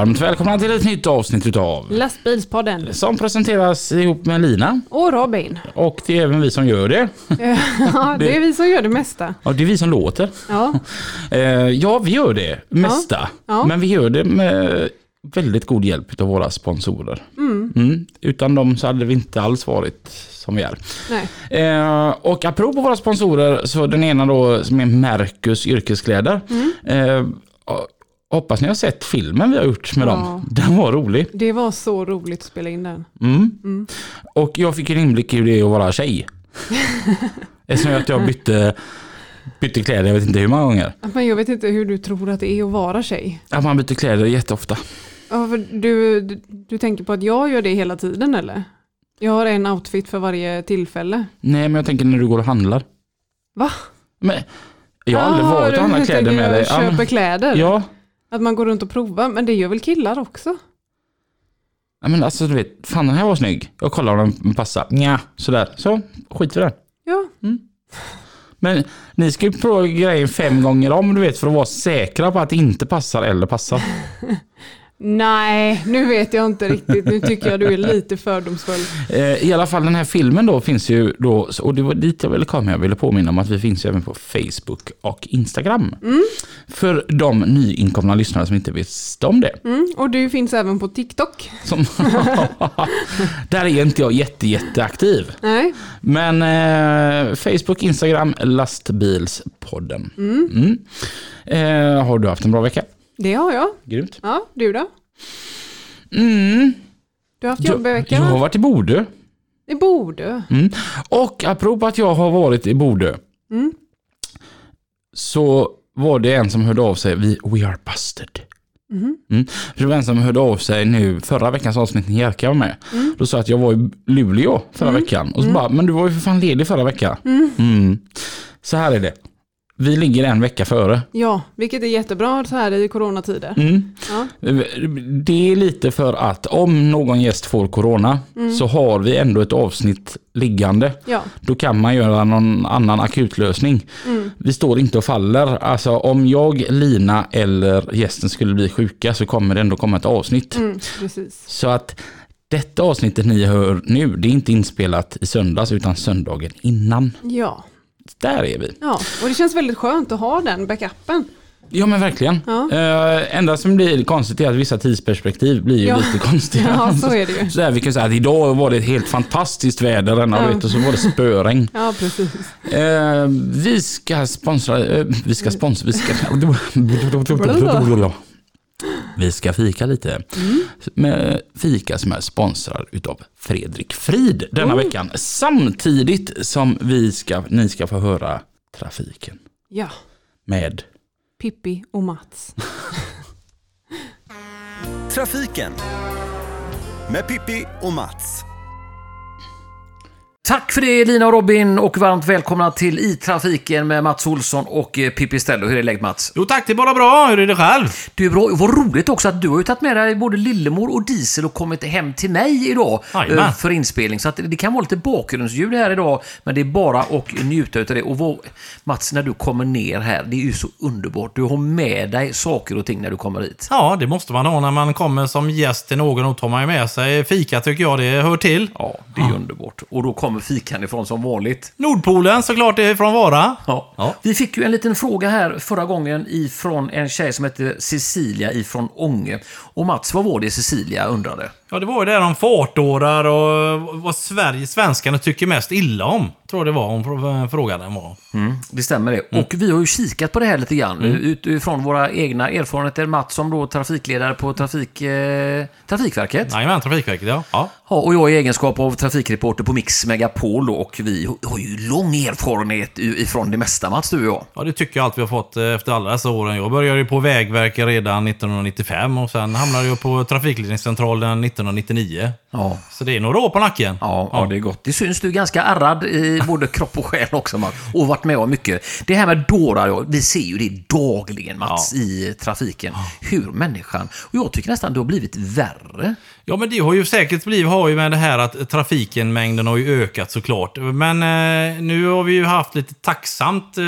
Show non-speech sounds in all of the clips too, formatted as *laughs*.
Varmt välkomna till ett nytt avsnitt utav Lastbilspodden. som presenteras ihop med Lina. Och Robin. Och det är även vi som gör det. *laughs* Ja, det är vi som gör det mesta. Ja, det är vi som låter. Ja, *laughs* Eh, ja, vi gör det mesta. Ja. Men vi gör det med väldigt god hjälp av våra sponsorer. Mm. Utan dem så hade vi inte alls varit som vi är. nej. Eh, och apropå våra sponsorer, så den ena då som är Mercus yrkeskläder. Eh, hoppas ni har sett filmen vi har gjort med Ja. dem. Den var rolig. Det var så roligt att spela in den. Mm. Och jag fick en inblick i hur det är att vara tjej. *laughs* Eftersom att jag bytte, bytte kläder, jag vet inte hur många gånger. Men jag vet inte hur du tror att det är att vara tjej. Att man byter kläder jätteofta. Ja, för du, du, du tänker på att jag gör det hela tiden eller? Jag har en outfit för varje tillfälle. Nej, men jag tänker när du går och handlar. Va? Men, jag har aldrig Ah, varit och handlat kläder med dig. Ja, Köper kläder? Ja, Att man går runt och provar, men det gör väl killar också? Ja, men alltså du vet, fan den här var snygg. Jag kollar om den passar. Nja, sådär. Så, skit i den. Ja, Men ni ska ju prova grejen fem gånger om du vet för att vara säkra på att det inte passar eller passar. *laughs* Nej, nu vet jag inte riktigt. Nu tycker jag du är lite fördomsfull. Eh, I alla fall den här filmen då finns ju då, och det var dit jag ville komma. Jag ville påminna om att vi finns ju även på Facebook och Instagram. För de nyinkomna lyssnare som inte visste om det. Mm, och du finns även på TikTok. Som *laughs* Där är inte jag jätte, jätteaktiv. Nej, Men eh, Facebook, Instagram, lastbilspodden. Mm. Eh, har du haft en bra vecka? Det har jag. Grymt. Ja, du då? Mm. Du har haft Jag, jobbig jag har varit i Bodö. I Bodö? Mm. Och apropå att jag har varit i Bodö. Mm. Så var det en som hörde av sig. Vi, we are busted. Mhm. Mm. Det var en som hörde av sig nu förra veckans avsnitt när Jerka var med. Mm. Då sa att jag var i Luleå förra veckan. Och så bara, men du var ju för fan ledig förra veckan. Mm. Så här är det. Vi ligger en vecka före. Ja, vilket är jättebra så här i coronatider. Mm. Ja. Det är lite för att om någon gäst får corona så har vi ändå ett avsnitt liggande. Ja, Då kan man göra någon annan akutlösning. Mm. Vi står inte och faller. Alltså om jag, Lina eller gästen skulle bli sjuka så kommer det ändå komma ett avsnitt. mm. Så att detta avsnittet ni hör nu, det är inte inspelat i söndags utan söndagen innan. Ja. Där är vi. ja, och det känns väldigt skönt att ha den backupen. Ja men verkligen. Ja. Uh, enda som blir konstigt är att vissa tidsperspektiv blir ju Ja. lite konstiga. *laughs* Ja, så är det ju. Så här, vi kan säga att idag var det ett helt fantastiskt väder denna Ja. vet, och så var det spöregn. Ja, precis. Eh, vi ska sponsra, eh, vi ska sponsra, vi ska... *laughs* *laughs* Vi ska fika lite. Med fika som är sponsrad utav Fredrik Frid denna Oh. veckan. Samtidigt som vi ska, ni ska få höra trafiken Ja, med Pippi och Mats. *laughs* Trafiken med Pippi och Mats. Tack för det Lina och Robin och varmt välkomna till I trafiken med Mats Olsson och eh, Pippi Stello. Hur är läget Mats? Jo tack, det är bara bra. Hur är det själv? Du är bra. Vad roligt också att du har ju tagit med dig både Lillemor och Diesel och kommit hem till mig idag eh, för inspelning. Så att det kan vara lite bakgrundsljud här idag, men det är bara att njuta av det. Och vad, Mats, när du kommer ner här, det är ju så underbart. Du har med dig saker och ting när du kommer hit. Ja, det måste man ha när man kommer som gäst till någon. Och tar man ju med sig fika tycker jag det hör till. Ja, det är ju underbart. Och då kommer fikan ifrån som vanligt. Nordpolen såklart det är från Vara. Ja. Ja. Vi fick ju en liten fråga här förra gången ifrån en tjej som heter Cecilia ifrån Ånge. Och Mats, vad var det Cecilia undrade? Ja, det var ju det där om fartårar och vad Sverige, svenskarna tycker mest illa om. Tror det var hon frå- frågade var. Mm, det stämmer det. Mm. Och vi har ju kikat på det här lite grann utifrån våra egna erfarenheter. Mats som då trafikledare på trafik, eh, Trafikverket. Jajamän, Trafikverket ja. ja. Ja, och jag i egenskap av trafikreporter på Mix Megapol då, och vi har ju lång erfarenhet ifrån det mesta Mats, du och jag. Ja, det tycker jag allt vi har fått eh, efter alla dessa åren. Jag började ju på Vägverket redan 1995 och sen hamnade jag på Trafikledningscentralen 1999. Ja. Så det är några år på nacken. Ja, ja, det är gott. Det syns du är ganska ärrad i både kropp och själ också Mats. Och varit med om mycket. Det här med dårar, ja, vi ser ju det dagligen Mats i trafiken. Hur människan, och jag tycker nästan det har blivit värre. Ja, men det har ju säkert blivit, har ju med det här att trafiken, mängden har ju ökat såklart. Men eh, nu har vi ju haft lite tacksamt, eh,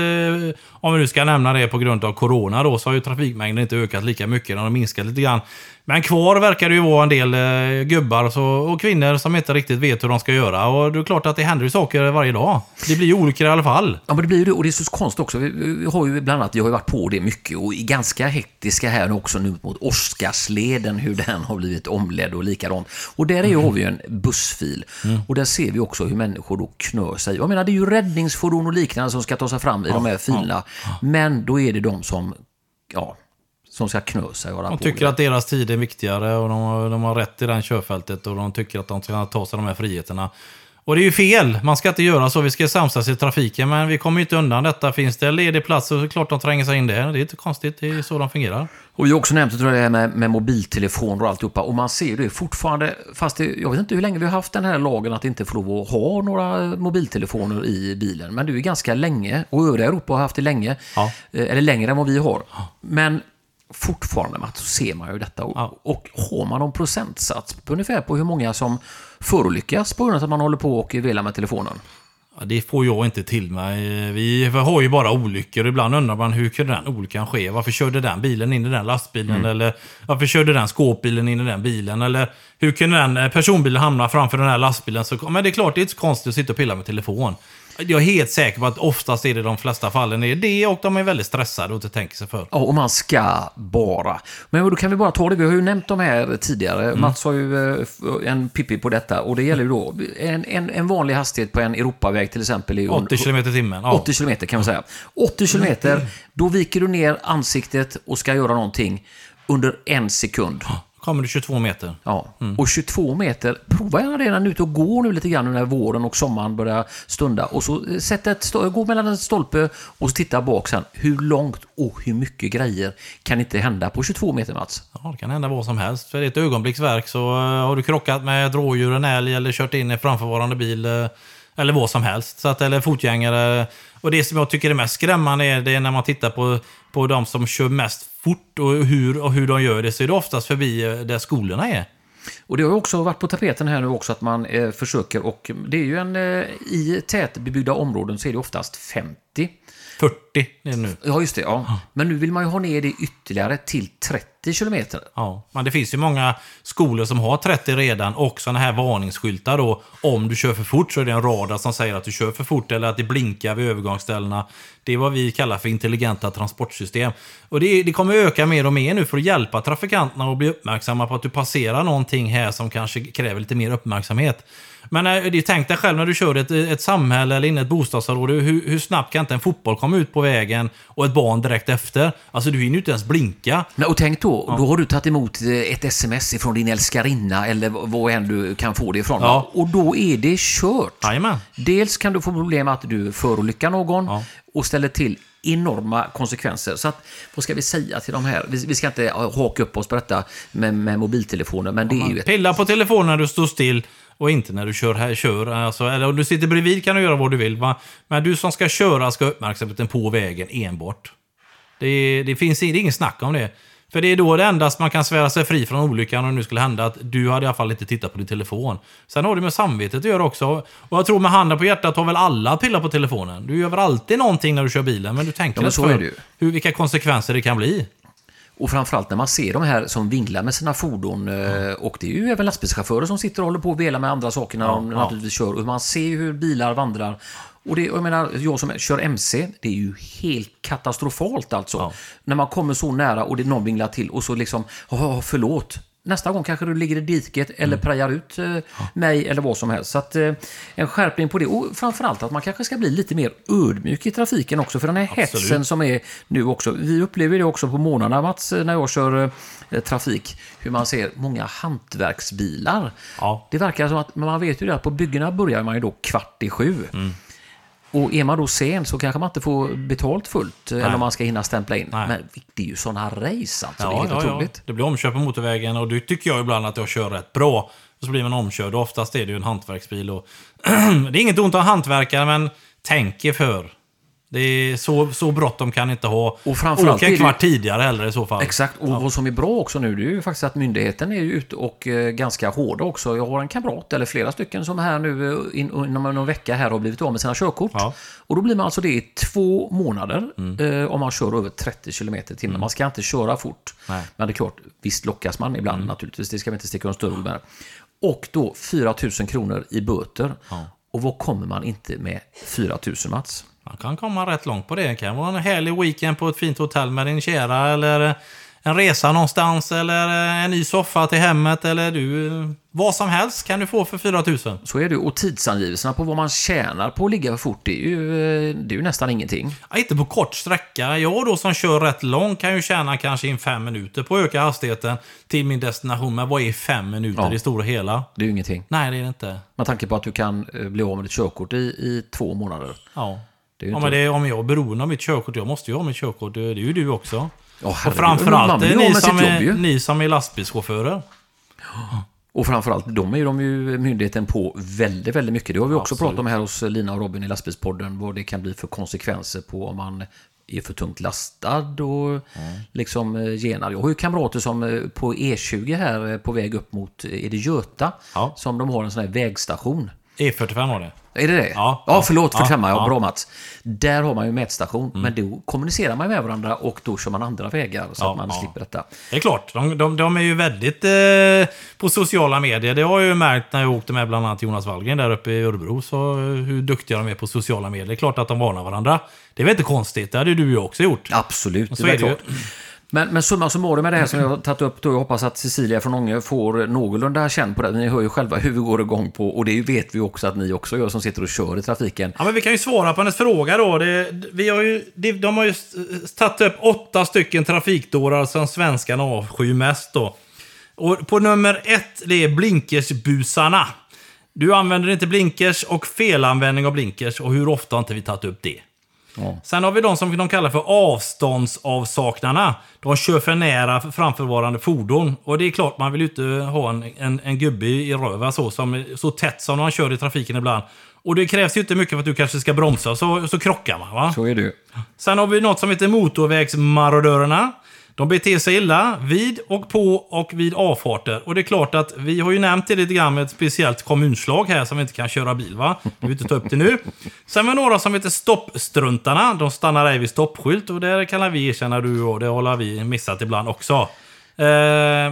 om vi nu ska nämna det på grund av corona då, så har ju trafikmängden inte ökat lika mycket, den har minskat lite grann. Men kvar verkar det ju vara en del eh, gubbar och, så, och kvinnor som inte riktigt vet hur de ska göra. Och det är klart att det händer ju saker varje dag. Det blir ju olyckor i alla fall. Ja, men det blir ju det. Och det är så konstigt också. Vi, vi har ju bland annat, vi har ju varit på det mycket och är ganska hektiska här nu också nu mot Oscarsleden, hur den har blivit omledd och likadant. Och där är ju, har vi ju en bussfil. Och där ser vi också hur människor då knör sig. Jag menar, det är ju räddningsfordon och liknande som ska ta sig fram i de här filerna. Men då är det de som, ja, som ska knö sig De tycker att deras tid är viktigare och de, har- de har rätt i det här körfältet och de tycker att de ska ta sig de här friheterna. Och det är ju fel. Man ska inte göra så. Vi ska samsas i trafiken, men vi kommer inte undan detta. Finns det ledig plats så är det klart de tränger sig in där. Det är inte konstigt. Det är så de fungerar. Och vi har också nämnt tror jag, det här med, med mobiltelefoner och alltihopa. Och man ser det fortfarande, fast det, jag vet inte hur länge vi har haft den här lagen att inte få lov att ha några mobiltelefoner i bilen. Men det är ju ganska länge, och övriga Europa har haft det länge. Ja. Eh, Eller längre än vad vi har. Men fortfarande Mats, så ser man ju detta. Och, Ja. och har man någon procentsats på ungefär på hur många som förolyckas på grund av att man håller på och velar med telefonen? Ja, det får jag inte till mig. Vi har ju bara olyckor. Ibland undrar man hur kunde den olyckan ske? Varför körde den bilen in i den lastbilen? Eller varför körde den skåpbilen in i den bilen? Eller hur kunde den eh, personbilen hamna framför den här lastbilen? Så, men det är klart, det är inte så konstigt att sitta och pilla med telefon. Jag är helt säker på att oftast är det de flesta fallen är det och de är väldigt stressade och inte tänker sig för. Ja, och man ska bara. Men då kan vi bara ta det. Vi har ju nämnt de här tidigare. Mm. Mats har ju eh, en pippi på detta. Och det gäller ju då en, en, en vanlig hastighet på en Europaväg till exempel. Är ju 80 km i timmen. Ja. 80 kilometer kan man säga. 80 kilometer, då viker du ner ansiktet och ska göra någonting under en sekund. Kommer du 22 meter. Ja. Och 22 meter, prova gärna det när ni är ute och går nu lite grann när våren och sommaren börjar stunda. Och så eh, sätt ett, gå mellan en stolpe och så titta bak sen. Hur långt och hur mycket grejer kan inte hända på 22 meter Mats? Ja, det kan hända vad som helst. För det är ett ögonblicksverk så eh, har du krockat med ett rådjur, en älg eller kört in i framförvarande bil. eh, eller vad som helst. Så att, eller fotgängare. Och det som jag tycker är mest skrämmande är, det är när man tittar på, på de som kör mest fort och hur, och hur de gör det. Så är det oftast förbi eh, där skolorna är. Och det har också varit på tapeten här nu också att man eh, försöker och det är ju en, eh, i tätbebyggda områden så är det oftast 50. 40 är det nu. Ja, just det. Ja. Men nu vill man ju ha ner det ytterligare till 30 kilometer. Ja, men det finns ju många skolor som har 30 redan och sådana här varningsskyltar då. Om du kör för fort så är det en radar som säger att du kör för fort eller att det blinkar vid övergångsställena. Det är vad vi kallar för intelligenta transportsystem. Och det, det kommer öka mer och mer nu för att hjälpa trafikanterna att bli uppmärksamma på att du passerar någonting här som kanske kräver lite mer uppmärksamhet. Men eh, tänk dig själv när du kör ett, ett samhälle eller in i ett bostadsområde. Hur, hur snabbt kan inte en fotboll komma ut på vägen och ett barn direkt efter? Alltså du hinner ju inte ens blinka. Nej, och tänk då, då har du tagit emot eh, ett sms ifrån din älskarinna eller vad än du kan få det ifrån. Ja. Och då är det kört. Jajamän. Dels kan du få problem att du förolyckar någon Ja. och ställer till enorma konsekvenser. Så att, vad ska vi säga till de här? Vi, vi ska inte eh, haka upp oss på detta med, med mobiltelefoner, men det är ju ett... Pilla på telefonen när du står still och inte när du kör. Här, kör alltså, eller om du sitter bredvid kan du göra vad du vill. Va? Men du som ska köra ska ha uppmärksamheten på vägen enbart. Det, det finns det ingen snack om det. För det är då det endast man kan svära sig fri från olyckan om det nu skulle hända att du hade i alla fall inte tittat på din telefon. Sen har det med samvetet att göra också. Och jag tror med handen på hjärtat har väl alla att pilla på telefonen. Du gör väl alltid någonting när du kör bilen, men du tänker Ja, men så för. Hur, vilka konsekvenser det kan bli. Och framförallt när man ser de här som vinglar med sina fordon, eh, och det är ju även lastbilschaufförer som sitter och håller på och velar med andra saker när de ja. naturligtvis kör. Och man ser ju hur bilar vandrar. Och det, jag menar, jag som kör MC, det är ju helt katastrofalt alltså. Ja. När man kommer så nära och det någon vinglar till och så liksom, "Åh, förlåt. Nästa gång kanske du ligger i diket eller prejar ut eh, mig eller vad som helst. Så att, eh, en skärpning på det. Och framförallt att man kanske ska bli lite mer ödmjuk i trafiken också. För den här Absolut. hetsen som är nu också. Vi upplever det också på morgnarna Mats, när jag kör eh, trafik. Hur man ser många hantverksbilar. Ja. Det verkar som att, man vet ju det att på byggena börjar man ju då kvart i sju. Mm. Och är man då sen så kanske man inte får betalt fullt, eller om man ska hinna stämpla in. Nej. Men det är ju sådana race alltså, det är Ja, helt ja, ja. otroligt. Det blir omkörd på motorvägen och det tycker jag ibland att jag kör rätt bra. Och så blir man omkörd och oftast är det ju en hantverksbil. Och *clears throat* det är inget ont om hantverkare, men tänk er för. Det är så, så bråttom kan inte ha. Och framförallt Åka en det- kvart tidigare heller i så fall. Exakt, och vad som är bra också nu det är ju faktiskt att myndigheten är ute och eh, ganska hårda också. Jag har en kamrat, eller flera stycken, som här nu eh, in, inom någon vecka här har blivit av med sina körkort. Ja. Mm. Och då blir man alltså det i två månader eh, om man kör över 30 km i timmen. Man ska inte köra fort. Nej. Men det är klart, visst lockas man ibland Mm. naturligtvis. Det ska vi inte sticka under större med. Och då 4 000 kronor i böter. Och vad kommer man inte med 4 000 Mats? Man kan komma rätt långt på det. Det kan vara en härlig weekend på ett fint hotell med din kära eller en resa någonstans eller en ny soffa till hemmet eller du... Vad som helst kan du få för 4000. Så är det. Och tidsangivelserna på vad man tjänar på att ligga för fort, det är ju, eh, det är ju nästan ingenting. Ja, inte på kort sträcka. Jag då som kör rätt långt kan ju tjäna kanske in fem minuter på att öka hastigheten till min destination. Men vad är fem minuter Ja. i det stora hela? Det är ju ingenting. Nej, det är det inte. Med tanke på att du kan eh, bli av med ditt körkort i, i två månader. Ja. Det är ju Ja, inte- men det är, om jag är beroende av mitt körkort, jag måste ju ha mitt körkort. Det är ju du också. Ja, och framförallt är ni som är, jobb ni som är lastbilschaufförer. *gasps* Och framförallt, de är ju de ju myndigheten på väldigt, väldigt mycket. Det har vi också Absolut. pratat om här hos Lina och Robin i lastbilspodden. Vad det kan bli för konsekvenser på om man är för tungt lastad och liksom eh, genar. Jag har ju kamrater som eh, på E20 här eh, på väg upp mot, är det Göta? Ja. Som de har en sån här vägstation. E45 var det. Är det det? Ja. ja förlåt, Ja. 45 ja, Ja. bra Mats. Där har man ju mätstation, Mm. men då kommunicerar man med varandra och då kör man andra vägar så Ja, att man ja. slipper detta. Det är klart, de, de, de är ju väldigt eh, på sociala medier. Det har jag ju märkt när jag åkte med bland annat Jonas Wallgren där uppe i Örebro. Så eh, hur duktiga de är på sociala medier. Det är klart att de varnar varandra. Det är väl inte konstigt, det hade ju du ju också gjort. Absolut, Så det är är det ju. Men, men summa summarum med det här som jag har tagit upp då, jag hoppas att Cecilia från Ånge får någorlunda känn på det. Ni hör ju själva hur vi går igång på, och det vet vi också att ni också gör som sitter och kör i trafiken. Ja, men vi kan ju svara på hennes fråga då. Det, vi har ju, det, de har ju tagit upp åtta stycken trafikdårar som svenskarna avskyr mest då. Och på nummer ett, det är blinkersbusarna. Du använder inte blinkers och felanvändning av blinkers. Och hur ofta har inte vi tagit upp det? Ja. Sen har vi de som de kallar för avståndsavsaknarna. De kör för nära framförvarande fordon. Och det är klart, man vill ju inte ha en, en, en gubbe i röva så, som, så tätt som man kör i trafiken ibland. Och det krävs ju inte mycket för att du kanske ska bromsa, så, så krockar man. Va? Så är det ju. Sen har vi något som heter motorvägsmarodörerna. De beter sig illa vid och på och vid avfarter. Och det är klart att vi har ju nämnt det lite grann med ett speciellt kommunslag här som vi inte kan köra bil va. Vi vill inte ta upp det nu. Sen har vi några som heter stoppstruntarna. De stannar ej vid stoppskylt och det kan vi erkänna du och det har vi missat ibland också. Eh,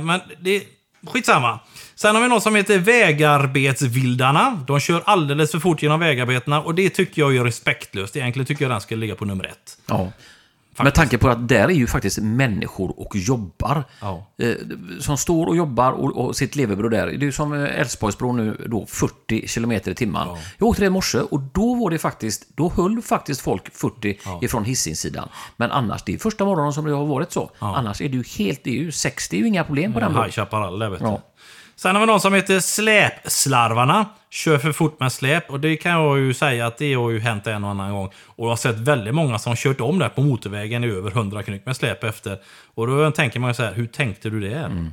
men det skitsamma. Sen har vi något som heter vägarbetsvildarna. De kör alldeles för fort genom vägarbetena och det tycker jag är respektlöst. Egentligen tycker jag den ska ligga på nummer ett. Ja. Med tanke på att där är ju faktiskt människor och jobbar. Ja. Eh, som står och jobbar och, och sitt levebröd där. Det är ju som eh, Älvsborgsbron nu då, 40 km i timmen. Jag åkte det i morse och då var det faktiskt, då höll faktiskt folk 40 ifrån Hisingssidan. Men annars, det är första morgonen som det har varit så. Annars är det ju helt, det är ju 60, det är ju inga problem på den bron. High Chaparral där vet du. Ja. Sen har vi någon som heter Släpslarvarna. Kör för fort med släp. Och det kan jag ju säga att det har ju hänt en och annan gång. Och jag har sett väldigt många som kört om där på motorvägen i över 100 knyck med släp efter. Och då tänker man ju så här, hur tänkte du det?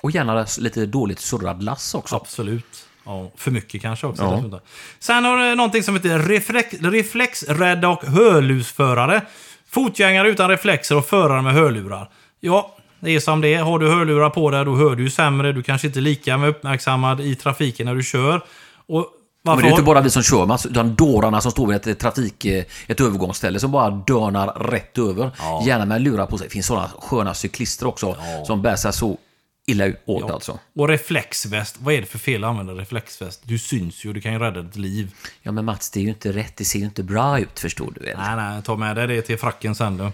Och gärna lite dåligt surrad lass också. Absolut. Ja, för mycket kanske också. Ja. Sen har du någonting som heter reflex, reflexrädda och hörlursförare. Fotgängare utan reflexer och förare med hörlurar. Ja, det är som det är. Har du hörlurar på dig, då hör du ju sämre. Du kanske inte är lika uppmärksammad i trafiken när du kör. Och Men det är inte bara vi som kör, utan dårarna som står vid ett trafik, eh, ett övergångsställe som bara dörnar rätt över. Gärna med lurar på sig. Det finns sådana sköna cyklister också som bär sig så illa åt Ja. alltså. Och reflexväst. Vad är det för fel att använda reflexväst? Du syns ju, du kan ju rädda ditt liv. Ja men Mats, det är ju inte rätt. Det ser ju inte bra ut förstår du väl? Nej, nej, ta med dig det till fracken sen du.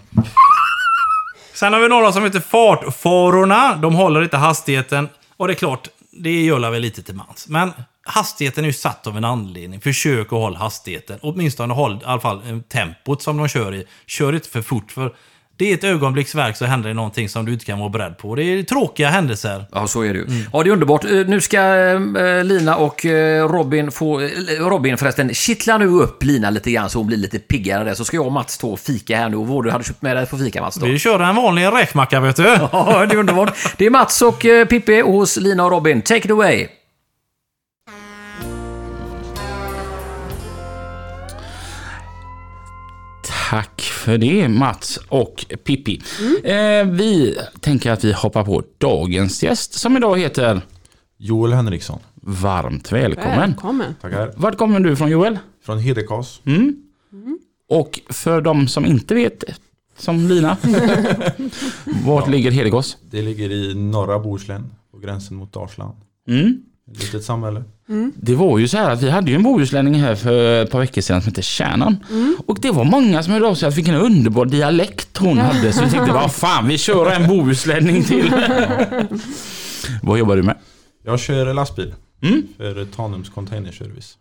Sen har vi några som heter fartfarorna. De håller inte hastigheten Och det är klart, det gör väl lite till mans. Men hastigheten är ju satt av en anledning. Försök att hålla hastigheten. Åtminstone håll i alla fall eh, tempot som de kör i. Kör inte för fort. För det är ett ögonblicksverk så händer det någonting som du inte kan vara beredd på. Det är tråkiga händelser. Ja, så är det ju. Ja, det är underbart. Eh, Nu ska eh, Lina och Robin få... Robin förresten, kittla nu upp Lina lite grann så hon blir lite piggare där. Så ska jag och Mats stå och fika här nu. Och vad du hade köpt med dig på fika, Mats? Då? Vi kör en vanlig räkmacka, vet du. *laughs* Ja, det är underbart. Det är Mats och Pippi hos Lina och Robin. Take it away! Tack för det Mats och Pippi. Eh, vi tänker att vi hoppar på dagens gäst som idag heter Joel Henriksson. Varmt välkommen. Välkommen. Tackar. Vart kommer du från Joel? Från Hedekas. Mm. Och för de som inte vet, som Lina, *laughs* vart ligger Hedegas? Det ligger i norra Bohuslän på gränsen mot Dalsland. Mm. Ett litet samhälle. Det var ju så här att vi hade ju en bohuslänning här för ett par veckor sedan som hette Kärnan. Och det var många som hörde av sig att vilken underbar dialekt hon hade. Så vi tänkte, vad fan vi kör en bohuslänning till. *laughs* vad jobbar du med? Jag kör lastbil Mm. för Tanums Containerservice.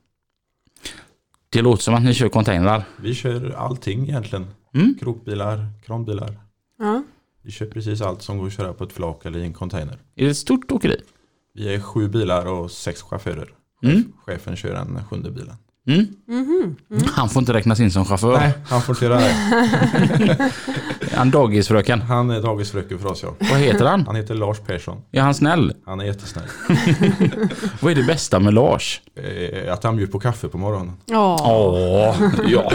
Det låter som att ni kör containrar. Vi kör allting egentligen. Mm. Krokbilar, kranbilar. Ja. Vi kör precis allt som går att köra på ett flak eller i en container. Är det ett stort åkeri? Vi är sju bilar och sex chaufförer. Mm. Chefen kör den sjunde bilen. Mm. Han får inte räknas in som chaufför. Nej, han får inte göra det. *laughs* Han dagisfröken? Han är dagisfröken för oss ja. Vad heter han? Han heter Lars Persson. Är han snäll? Han är jättesnäll. *laughs* Vad är det bästa med Lars? Eh, Att han bjuder på kaffe på morgonen. Ja. Åh, ja.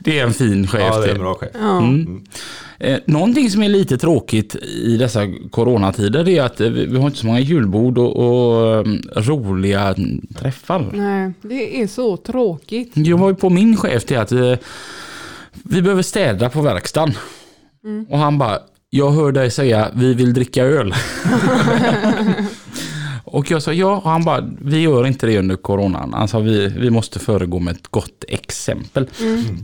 Det är en fin chef Ja, det är en bra chef. Mm. Eh, någonting som är lite tråkigt i dessa coronatider är att eh, vi vi har inte så många julbord och, och eh, roliga träffar. Nej, det är så tråkigt. Jag var ju på min chef till att eh, vi behöver städa på verkstaden. Och han bara, jag hör dig säga vi vill dricka öl. *laughs* *laughs* och jag sa ja, och han bara, vi gör inte det under coronan. Alltså vi, vi måste föregå med ett gott exempel.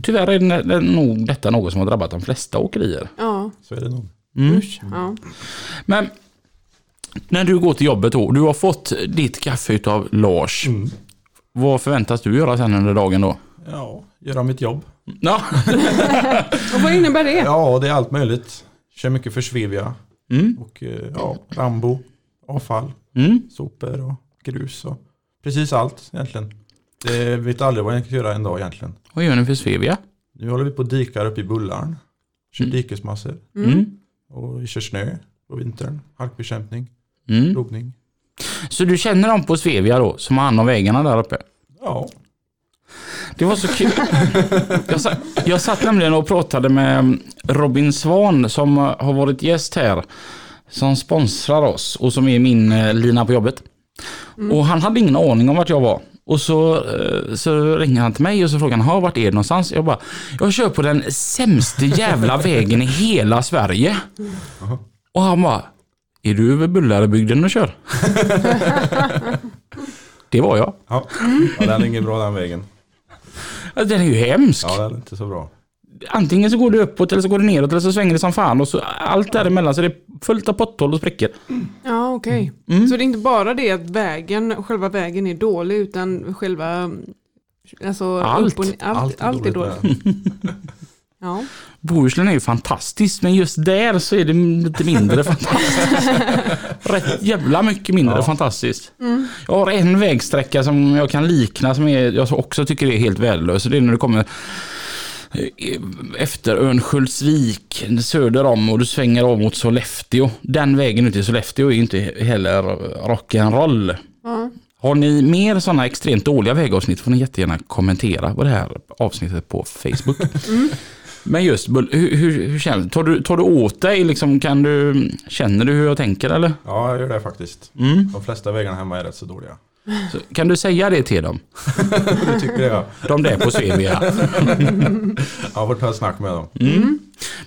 Tyvärr är det, det är nog detta något som har drabbat de flesta åkerier. Ja. Så är det nog. Usch. Ja. Men när du går till jobbet då, du har fått ditt kaffe utav Lars. Vad förväntas du göra sen under dagen då? Ja, göra mitt jobb. Ja. *laughs* Och vad innebär det? Ja, det är allt möjligt. Kör mycket för Svevia. Mm. Och eh, ja, Rambo, avfall, Mm. sopor och grus och precis allt egentligen. Det vet aldrig vad jag kan göra en dag egentligen. Vad gör ni för Svevia? Nu håller vi på och dikar uppe i Bullarn. Kör Mm. dikesmassor. Mm. Och vi kör snö på vintern. Halkbekämpning, Mm. plogning. Så du känner dem på Svevia då, som har hand om vägarna där uppe? Ja, Det var så kul. Jag satt, jag satt nämligen och pratade med Robin Svan som har varit gäst här. Som sponsrar oss och som är min eh, lina på jobbet. Och han hade ingen aning om vart jag var. Och så, eh, så ringer han till mig och så frågar han, "Ha, vart är det någonstans? Jag bara, jag kör på den sämsta jävla *laughs* vägen i hela Sverige. Och han bara, är du över Bullarebygden och kör? *laughs* det var jag. ja. ja den är ingen bra den vägen. Den är ju hemsk. Ja, den är inte så bra. Antingen så går det uppåt eller så går det neråt eller så svänger det som fan och så allt däremellan så det är fullt av potthål och sprickor. Ja, okej. Så det är inte bara det att vägen, själva vägen är dålig utan själva... Alltså, Allt. upp och, allt, allt, Allt är dåligt dåligt. med *laughs* Ja. Bohuslän är ju fantastiskt men just där så är det lite mindre *laughs* fantastiskt. Rätt jävla mycket mindre Ja. fantastiskt. Jag har en vägsträcka som jag kan likna som är, jag också tycker är helt värdelös. Det är när du kommer efter Örnsköldsvik söder om och du svänger av mot Sollefteå. Den vägen ut till Sollefteå är inte heller rock'n'roll. Ja. Har ni mer sådana extremt dåliga vägavsnitt får ni jättegärna kommentera på det här avsnittet på Facebook. *laughs* Men just, hur, hur, hur känns det? Tar du, tar du åt dig? Liksom, kan du, känner du hur jag tänker eller? Ja, jag gör det faktiskt. Mm. De flesta vägarna hemma är rätt så dåliga. Så, kan du säga det till dem? *laughs* Det tycker jag. De där på Svevia. *laughs* Jag har varit på ett snack med dem. Mm.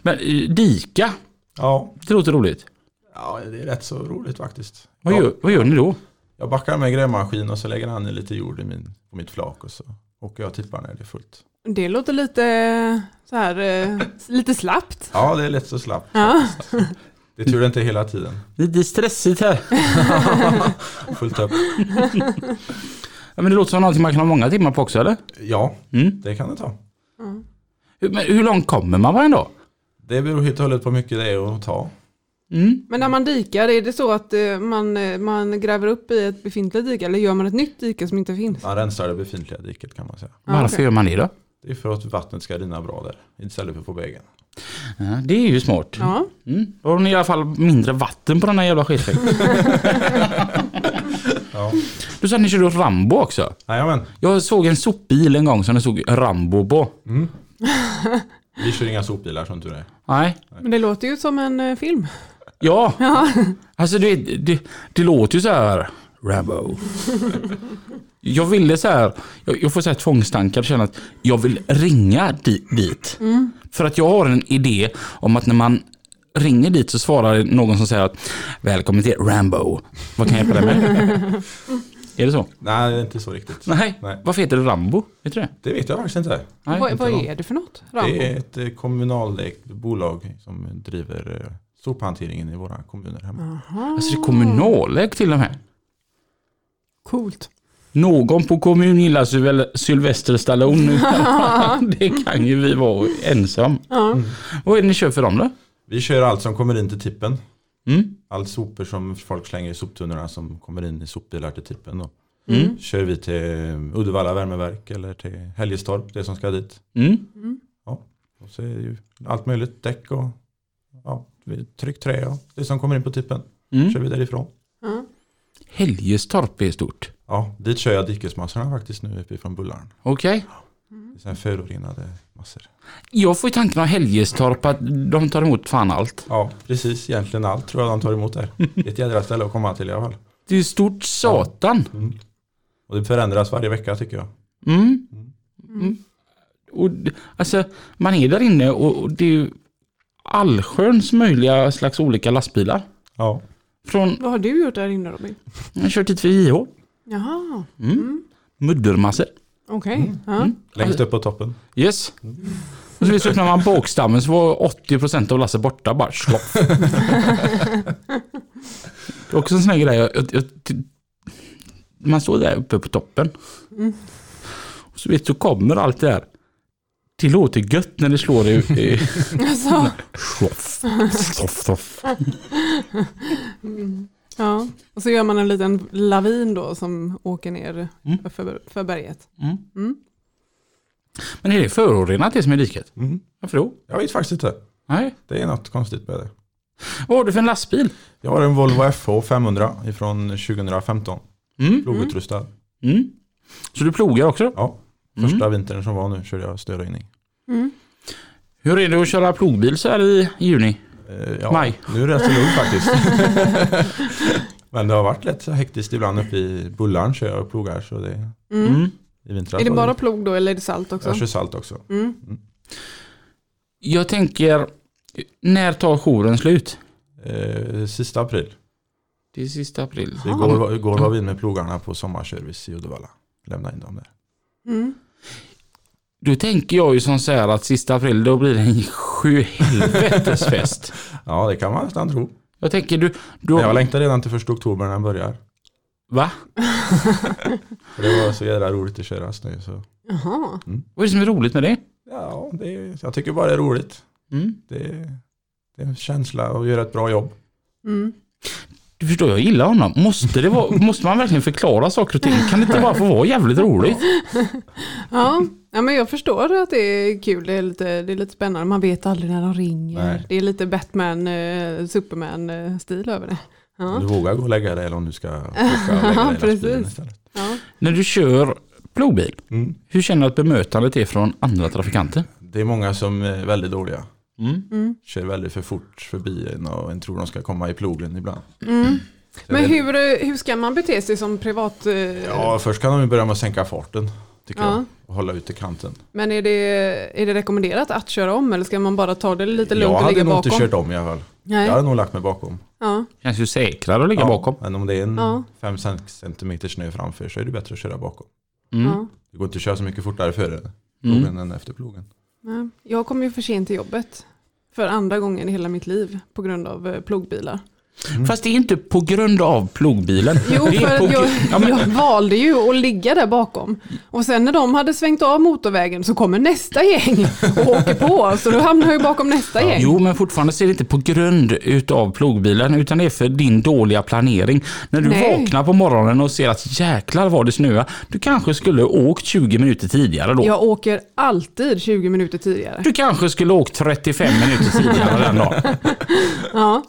Men eh, dika, Ja, det låter roligt. ja, det är rätt så roligt faktiskt. Vad, Ja, gör, vad gör ni då? Jag backar med grävmaskin och så lägger han i lite jord i min, på mitt flak och så åker jag och tippar när det är fullt. Det låter lite så här, eh, lite slappt. Ja, det är lätt så slappt. Ja. Det är tur det inte är hela tiden. Lite stressigt här. *laughs* Fullt upp. Ja, men det låter som någonting man kan ha många timmar på också eller? Ja, Mm. det kan det ta. Hur, men hur långt kommer man varje dag? Det beror helt och hållet på hur mycket det är att ta. Mm. Men när man dikar, är det så att eh, man, eh, man gräver upp i ett befintligt dike eller gör man ett nytt dike som inte finns? Man rensar det befintliga diket kan man säga. Varför okej. gör man det då? Det är för att vattnet ska rinna bra där. Istället för få vägen. Ja, det är ju smart. Ja, Mm. Då har ni i alla fall mindre vatten på den här jävla skiten. *laughs* Ja. Du sa att ni körde Rambo också. Jajamän. Jag såg en sopbil en gång som det stod Rambo på. Vi kör inga sopbilar som tur är. Nej. men det låter ju som en eh, film. Ja. Alltså det, det, det låter ju så här. Rambo. *laughs* Jag ville så här. Jag, jag får så här tvångstankar. Känna att jag vill ringa di, dit. För att jag har en idé om att när man ringer dit så svarar någon som säger att Välkommen till Rambo. Vad kan jag hjälpa dig med? *laughs* Är det så? Nej, det är inte så riktigt. Nej. Nej. Varför heter det Rambo? Vet du det? Det vet jag faktiskt inte. Nej, vad inte vad är det för något? Rambo? Det är ett eh, kommunalägt bolag som driver eh, sophanteringen i våra kommuner hemma. Alltså det är kommunalägt till och med. Coolt. Någon på kommun gillar Syl- Sylvester Stallone. *laughs* det kan ju vi vara ensam. Ja. Vad är det ni kör för dem då? Vi kör allt som kommer in till tippen. Mm. Allt sopor som folk slänger i soptunnorna som kommer in i sopbilar till tippen. Då. Mm. Kör vi till Uddevalla värmeverk eller till Helgestorp, det som ska dit. Mm. Och så är det ju allt möjligt, däck och ja, tryckt trä och det som kommer in på tippen. Mm. Kör vi därifrån. Ja. Helgestorp är stort. Ja, dit kör jag dikesmassorna faktiskt nu uppifrån Bullaren. Okej. Det är såna här förorenade massor. Jag får ju tanken av Helgestorp att de tar emot fan allt. Ja, precis. Egentligen allt tror jag de tar emot där. Ett jädra ställe att komma till i alla fall. Det är ju stort satan. Mm. Och det förändras varje vecka tycker jag. Mm. Mm. Och, d- alltså, man är där inne och, och det är ju allsköns möjliga slags olika lastbilar. Ja, Från, Vad har du gjort där inne Robin? jag har kört hit för JH. Jaha, Mm. Muddermassor. okej. Ja. längst upp på toppen. Yes. Och så öppnar man bakstammen så var 80% av lasset borta bara slopp. Det är också en sån här grej. Jag, jag, jag, man står där uppe på toppen. Och så vet så kommer allt det där. Det låter gött när det slår i... i *laughs* Alltså, sloff, sloff, sloff. Ja. Och så gör man en liten lavin då som åker ner Mm. för, för berget. Mm. Mm. Men är det förorenat det som är diket? Mm. Varför då? Jag vet faktiskt inte. Nej. Det är något konstigt med det. Vad har du för en lastbil? Jag har en Volvo FH 500 ifrån 2015. Mm. Plogutrustad. Mm. Så du plogar också? Ja, Mm. första vintern som var nu körde jag snöröjning. Mm. Hur är det att köra plogbil så här i juni? Eh, Ja, Maj. Nu är det rätt så lugnt faktiskt. *laughs* Men det har varit lätt så hektiskt ibland uppe i Bullaren kör jag och plogar. Så det, Mm. Mm. i vintras Är det bara plog då eller är det salt också? Jag kör salt också. Mm. Jag tänker, när tar jouren slut? Eh, sista april. Det är sista april. Så igår, igår var vi med plogarna på sommarservice i Uddevalla. Lämna in dem där. Mm. Då tänker jag ju som så här att sista april då blir det en sjuhelvetesfest. *laughs* Ja, det kan man nästan tro. Jag tänker du, du Men jag längtar redan till första oktober när den börjar. va? *laughs* Det var så jävla roligt att köra snö. Så. Jaha. Vad är det som är roligt med det? Ja, det är, jag tycker bara det är roligt. Mm. Det är, det är en känsla att göra ett bra jobb. Mm. Du förstår, jag gillar honom. Måste, det vara, *laughs* måste man verkligen förklara saker och ting? Kan det inte bara få vara jävligt roligt? *laughs* Ja. ja, men jag förstår att det är kul. Det är lite, det är lite spännande. Man vet aldrig när de ringer. Nej. Det är lite Batman, eh, Superman-stil över det. Om Ja. du vågar gå och lägga dig eller om du ska åka och lägga *laughs* dig Precis. istället. Ja. När du kör plogbil, Mm. hur känner du att bemötandet är från andra trafikanter? Det är många som är väldigt dåliga. Mm. Mm. Kör väldigt för fort förbi en och en tror de ska komma i plogen ibland. Mm. Så Men hur, hur ska man bete sig som privat? eh, Ja, först kan de ju börja med att sänka farten. Tycker Ja. jag. Och hålla ut till kanten. Men är det, är det rekommenderat att köra om eller ska man bara ta det lite Jag lugnt och hade ligga nog bakom? inte kört om i alla fall. Nej. Jag hade nog lagt mig bakom. Ja. Känns ju säkrare att ligga Ja, bakom. Men om det är en Ja. 5 cm snö framför så är det bättre att köra bakom. Mm. Ja. Det går inte att köra så mycket fortare före Mm. plogen än efter plogen. Nej. Jag kom ju för sent till jobbet. för andra gången i hela mitt liv på grund av eh, plogbilar plogbilar. Fast det är inte på grund av plogbilen. Jo, för på jag, jag valde ju att ligga där bakom. Och sen när de hade svängt av motorvägen så kommer nästa gäng och åker på. Så då hamnar jag ju bakom nästa gäng. Jo, men fortfarande så är det inte på grund utav plogbilen utan det är för din dåliga planering. När du Nej. vaknar på morgonen och ser att jäklar vad det snöar. Du kanske skulle åkt 20 minuter tidigare då. Jag åker alltid 20 minuter tidigare. Du kanske skulle åkt 35 minuter tidigare den dagen. *laughs* Ja.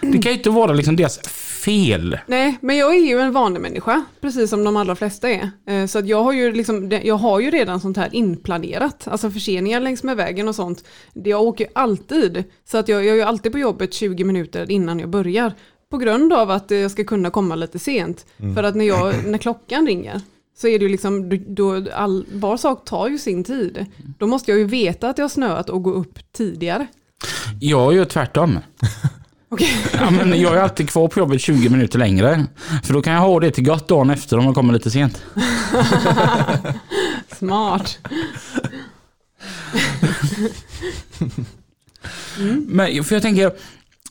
Det kan ju inte vara liksom deras fel. Nej, men jag är ju en vanlig människa, precis som de allra flesta är. Eh, Så att jag har ju, liksom, jag har ju redan sånt här inplanerat, alltså förseningar längs med vägen och sånt. Det- Jag åker alltid, så att jag, jag är ju alltid på jobbet 20 minuter innan jag börjar. På grund av att jag ska kunna komma lite sent. För att när, jag, när klockan ringer så är det ju liksom, då, all, var sak tar ju sin tid. Då måste jag ju veta att det har snöat och gå upp tidigare. Jag gör tvärtom. *laughs* Okej. Ja, men jag är alltid kvar på jobbet 20 minuter längre. För då kan jag ha det till gott dagen efter om jag kommer lite sent. *laughs* Smart. Men för jag tänker,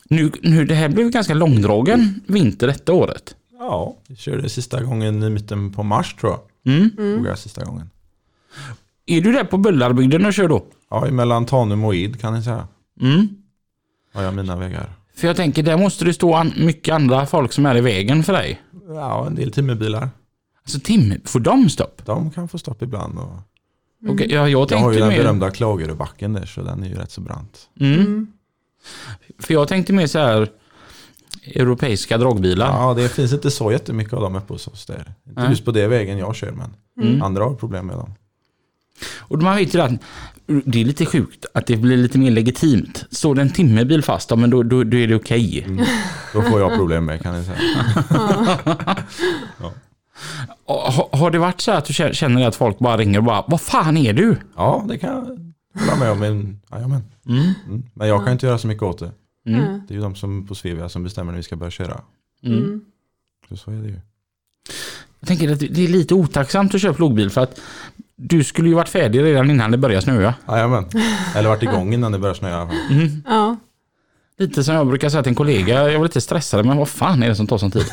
nu, nu det här blev ganska långdragen vinter detta året. Ja, vi körde sista gången i mitten på mars tror jag. Mm. Tog jag sista gången. Är du där på Bullarbygden och kör då? Ja, mellan Tanum och Id kan ni säga. Mm. Har jag mina vägar. För jag tänker, där måste det stå an- mycket andra folk som är i vägen för dig. Ja, en del timmerbilar. Alltså Tim, får de stopp? De kan få stopp ibland. Och Okej, ja, jag jag har ju den mer... berömda Klagerubacken där, så den är ju rätt så brant. Mm. För jag tänkte mer så här europeiska dragbilar. Ja, det finns inte så jättemycket av dem uppe hos oss där. Inte Nej. just på det vägen jag kör, men Mm. andra har problem med dem. Och man vet ju att det är lite sjukt att det blir lite mer legitimt. Står det en timmerbil fast, ja, men då, då, då är det okej. Då får jag problem med kan jag säga. *laughs* Och Ha, har det varit så att du kä- känner att folk bara ringer och bara Vad fan är du? Ja, det kan jag hålla med om. Men, jajamän. Mm. Mm. men jag kan inte göra så mycket åt det. Mm. Det är ju de som på Svevia som bestämmer när vi ska börja köra. Mm. Så, så är det ju. Jag tänker att det är lite otacksamt att köra plogbil för att du skulle ju varit färdig redan innan det började snöa. Jajamän. Eller varit igång innan det börjar snöa. i alla fall. Mm. Ja. Lite som jag brukar säga till en kollega, jag var lite stressad men vad fan är det som tar sån tid? *laughs*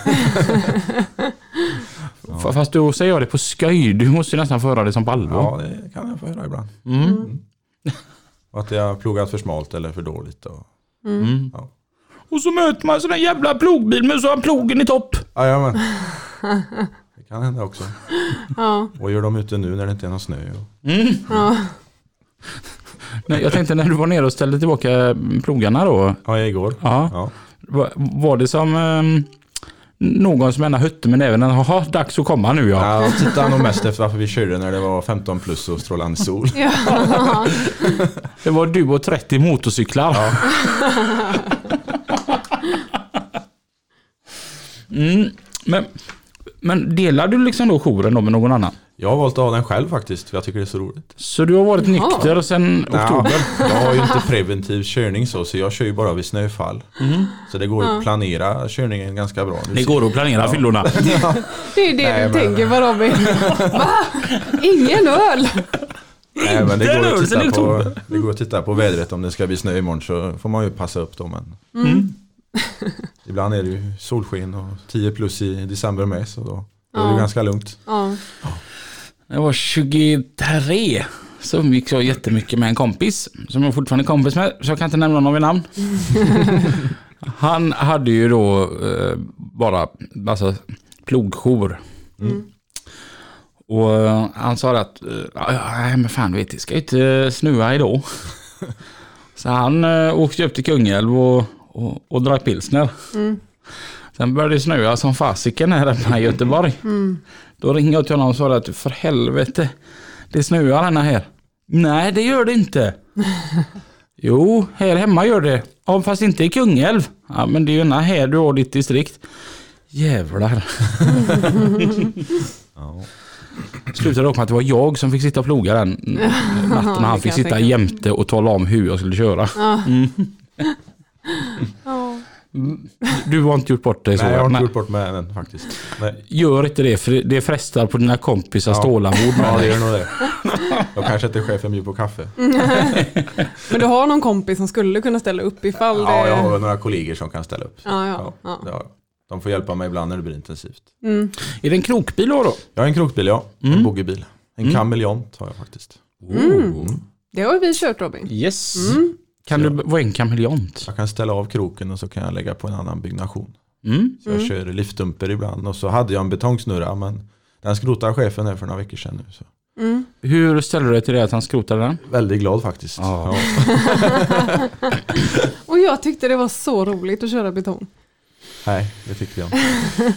F- Fast då säger jag det på skoj, du måste ju nästan få höra det som på allvar. Ja, det kan jag få höra ibland. Mm. Och att jag har plogat för smalt eller för dåligt. Och... Mm. Ja. Och så möter man en sån där jävla plogbil med så har plogen i topp. Jajamän. *laughs* Kan hända också. Ja. Vad gör de ute nu när det inte är någon snö? Mm. Ja. Nej, jag tänkte när du var nere och ställde tillbaka plogarna då. Ja, igår. Ja. Ja. Var, var det som ehm, någon som ena hötte med näven? Jaha, dags att komma nu ja. Ja, tittade nog mest efter varför vi körde när det var 15 plus och strålande sol. Ja. *laughs* Det var du och 30 motorcyklar. mm, men, men delar du liksom då jouren då med någon annan? Jag har valt att ha den själv faktiskt, för jag tycker det är så roligt. Så du har varit Jaha. nykter sedan oktober? Ja, jag har ju inte preventiv körning så, så jag kör ju bara vid snöfall. Så det går ju att planera körningen ganska bra. Det går att planera fyllorna. *laughs* Det är det Nej, du men- tänker på Robin. Va? Ingen öl? Nej, men det går, att titta på, oktober. det går att titta på vädret om det ska bli snö imorgon så får man ju passa upp då. Men Mm. *laughs* ibland är det ju solsken och 10 plus i december med så då, då är det Ja. ganska lugnt. Ja. Jag var 23 så umgicks jag jättemycket med en kompis som jag fortfarande är kompis med, så jag kan inte nämna honom vid namn. *laughs* Han hade ju då eh, bara alltså, plogjour. Och eh, han sa att, eh, "Ja, nej men fan vet, det ska ju inte snöa idag. *laughs* så han eh, åkte upp till Kungälv och, och, och drack pilsner. Sen började det snöa som fasiken här hemma i Göteborg. Då ringde jag till honom och sa att för helvete, det snöar denna här. Nej, det gör det inte. *laughs* jo, här hemma gör det. Ja, fast inte i Kungälv. Ja, men det är ju denna här du har ditt distrikt. Jävlar. *laughs* Ja. Slutade dock med att det var jag som fick sitta och ploga den *laughs* natten. och Han fick sitta jämte och tala om hur jag skulle köra. Mm. Ja. Du har inte gjort bort dig så? Nej, jag har inte gjort bort med den faktiskt. Nej. Gör inte det, för det frestar på dina kompisars Ja. tålamod. Ja, med det gör nog det. Då kanske inte chefen bjuder på kaffe. *laughs* Men du har någon kompis som skulle kunna ställa upp ifall det... Ja, jag har några kollegor som kan ställa upp. Ja, ja, ja. jag. De får hjälpa mig ibland när det blir intensivt. Mm. Är det en krokbil då? då? Jag har en krokbil, ja. En Mm. boogiebil. En Mm. kameleont har jag faktiskt. Mm. Det har ju vi kört Robin. Yes. Mm. Kan du vara en kameleont? Jag kan ställa av kroken och så kan jag lägga på en annan byggnation. Mm. Så jag kör liftdumper ibland. Och så hade jag en betongsnurra men den skrotade chefen här för några veckor sedan nu. Så. Mm. Hur ställer du dig till det att han skrotade den? Väldigt glad faktiskt. Ja. *laughs* Och jag tyckte det var så roligt att köra betong. Nej, det tyckte jag inte.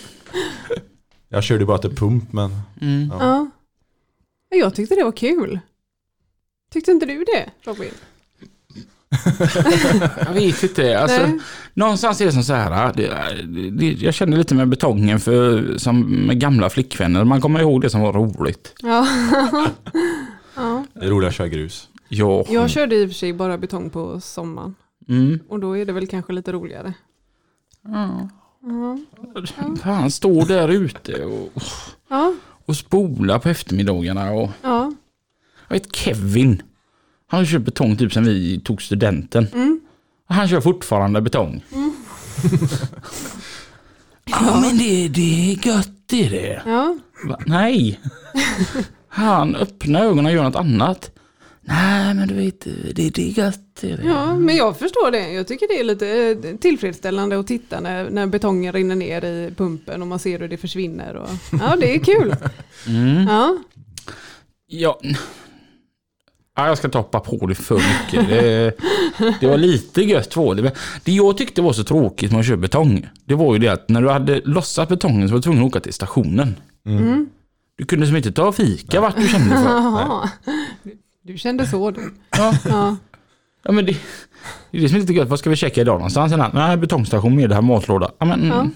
Jag körde bara till pump men Mm. Ja. Ja, Jag tyckte det var kul. Tyckte inte du det Robin? Jag vet inte. Alltså, Nej. någonstans är det som så här. Det, det, jag känner lite med betongen för, som med gamla flickvänner. Man kommer ihåg det som var roligt. Ja. *laughs* ja. det är roligt att köra grus. Ja. Jag körde i och för sig bara betong på sommaren. Mm. Och då är det väl kanske lite roligare. Ja. Ja. Han står där ute och, Ja. och spolar på eftermiddagarna. Och, ja. jag vet Kevin. Han har kört betong typ sen vi tog studenten. Mm. Han kör fortfarande betong. *laughs* Ja men det, det är gött det är det. Ja. Va? Nej. *laughs* Han öppnar ögonen och gör något annat. Nej men du vet, det, det är gött det är det. ja, men jag förstår det. Jag tycker det är lite eh, tillfredsställande att titta när, när betongen rinner ner i pumpen och man ser hur det försvinner. Och, ja, det är kul. *laughs* Mm. Ja. Ja. Ja, jag ska inte hoppa på det för mycket. Det, det var lite gött var det. Men det jag tyckte var så tråkigt med att köra betong, det var ju det att när du hade lossat betongen så var du tvungen att åka till stationen. Mm. Du kunde som inte ta fika vart du kände för. *laughs* Du, du kände så du. Ja, Ja. ja men det, det är det som är lite gött. Vad ska vi käka idag någonstans? Nej, betongstation med det här matlåda. Ja, men, Ja.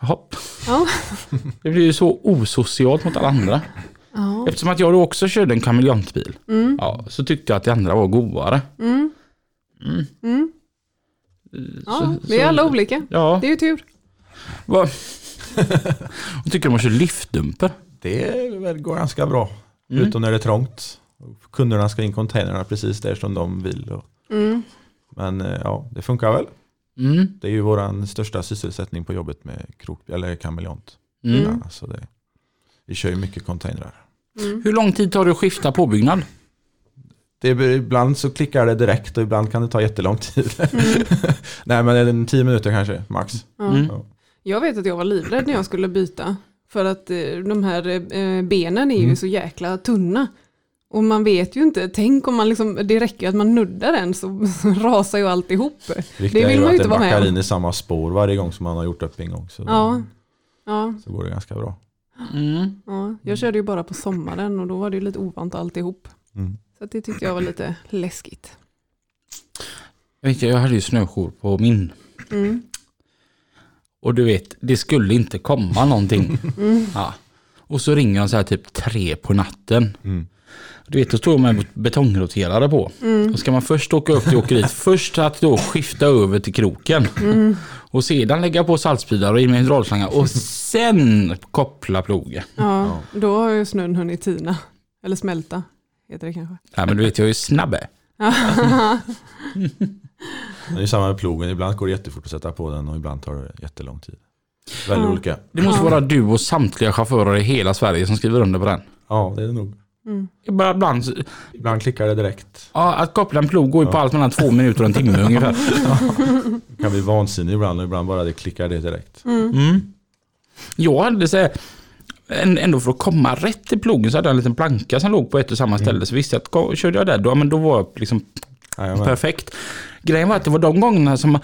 Jaha. Ja. Det blir ju så osocialt mot alla andra. Ja. Eftersom att jag då också körde en kameleontbil. Mm. Ja, så tyckte jag att det andra var godare. Mm. Mm. Mm. Ja, Så- vi är så- alla olika. Ja, Det är ju tur. vad... *laughs* Tycker du om att köra liftdumper? Det går ganska bra. Mm. Utom när det är trångt. Kunderna ska in containrarna precis där som de vill. Mm. men eh, ja, det funkar väl. Mm. Det är ju vår största sysselsättning på jobbet med krok, eller kameleont. Så det, vi kör ju mycket containrar. Mm. Hur lång tid tar det att skifta påbyggnad? Det, är- ibland så klickar det direkt och ibland kan det ta jättelång tid. Mm. *laughs* Nej men en tio minuter kanske max. Mm. Jag vet att jag var livrädd när jag skulle byta. För att eh, de här eh, benen är ju Mm. så jäkla tunna. Och man vet ju inte, tänk om man liksom, det räcker att man nuddar den så, *laughs* så rasar ju alltihop. Viktigt är vill man att ju det inte vara med backar om. in i samma spår varje gång som man har gjort upp en gång. Så, Ja. Ja, så går det ganska bra. Mm. ja, jag körde ju bara på sommaren och då var det ju lite ovant alltihop. Mm. Så det tyckte jag var lite läskigt. Jag, vet, jag hade ju snöjour på min. Mm. Och du vet, det skulle inte komma någonting. *laughs* Mm. Ja. Och så ringer de så här typ tre på natten. Mm. Du vet, då står jag med betongroterare på. Mm. Då ska man först åka upp till åkeriet. *laughs* först att då skifta över till kroken. Mm. Och sedan lägga på saltspridare och in med hydraulslangar. *laughs* Och sen koppla plogen. Ja, då har ju snön hunnit tina. Eller smälta, heter det kanske. Ja, men du vet, jag är ju snabbe. *laughs* Det är samma med plogen. Ibland går det jättefort att sätta på den och ibland tar det jättelång tid. Väldigt Ja. olika. Det måste vara du och samtliga chaufförer i hela Sverige som skriver under på den. Ja, det är det nog. Mm. Bara Ibland, Ibland klickar det direkt. ja, att koppla en plog går ju på allt mellan två minuter och en timme ungefär. *laughs* Det kan bli vansinnigt ibland och ibland bara det klickar det direkt. Mm. Mm. Jag hade så här, än- ändå för att komma rätt till plogen så hade jag en liten planka som låg på ett och samma ställe. Så visste jag att ko- körde jag där då, men då var jag liksom Jajamän. perfekt. Grejen var att det var de gångerna som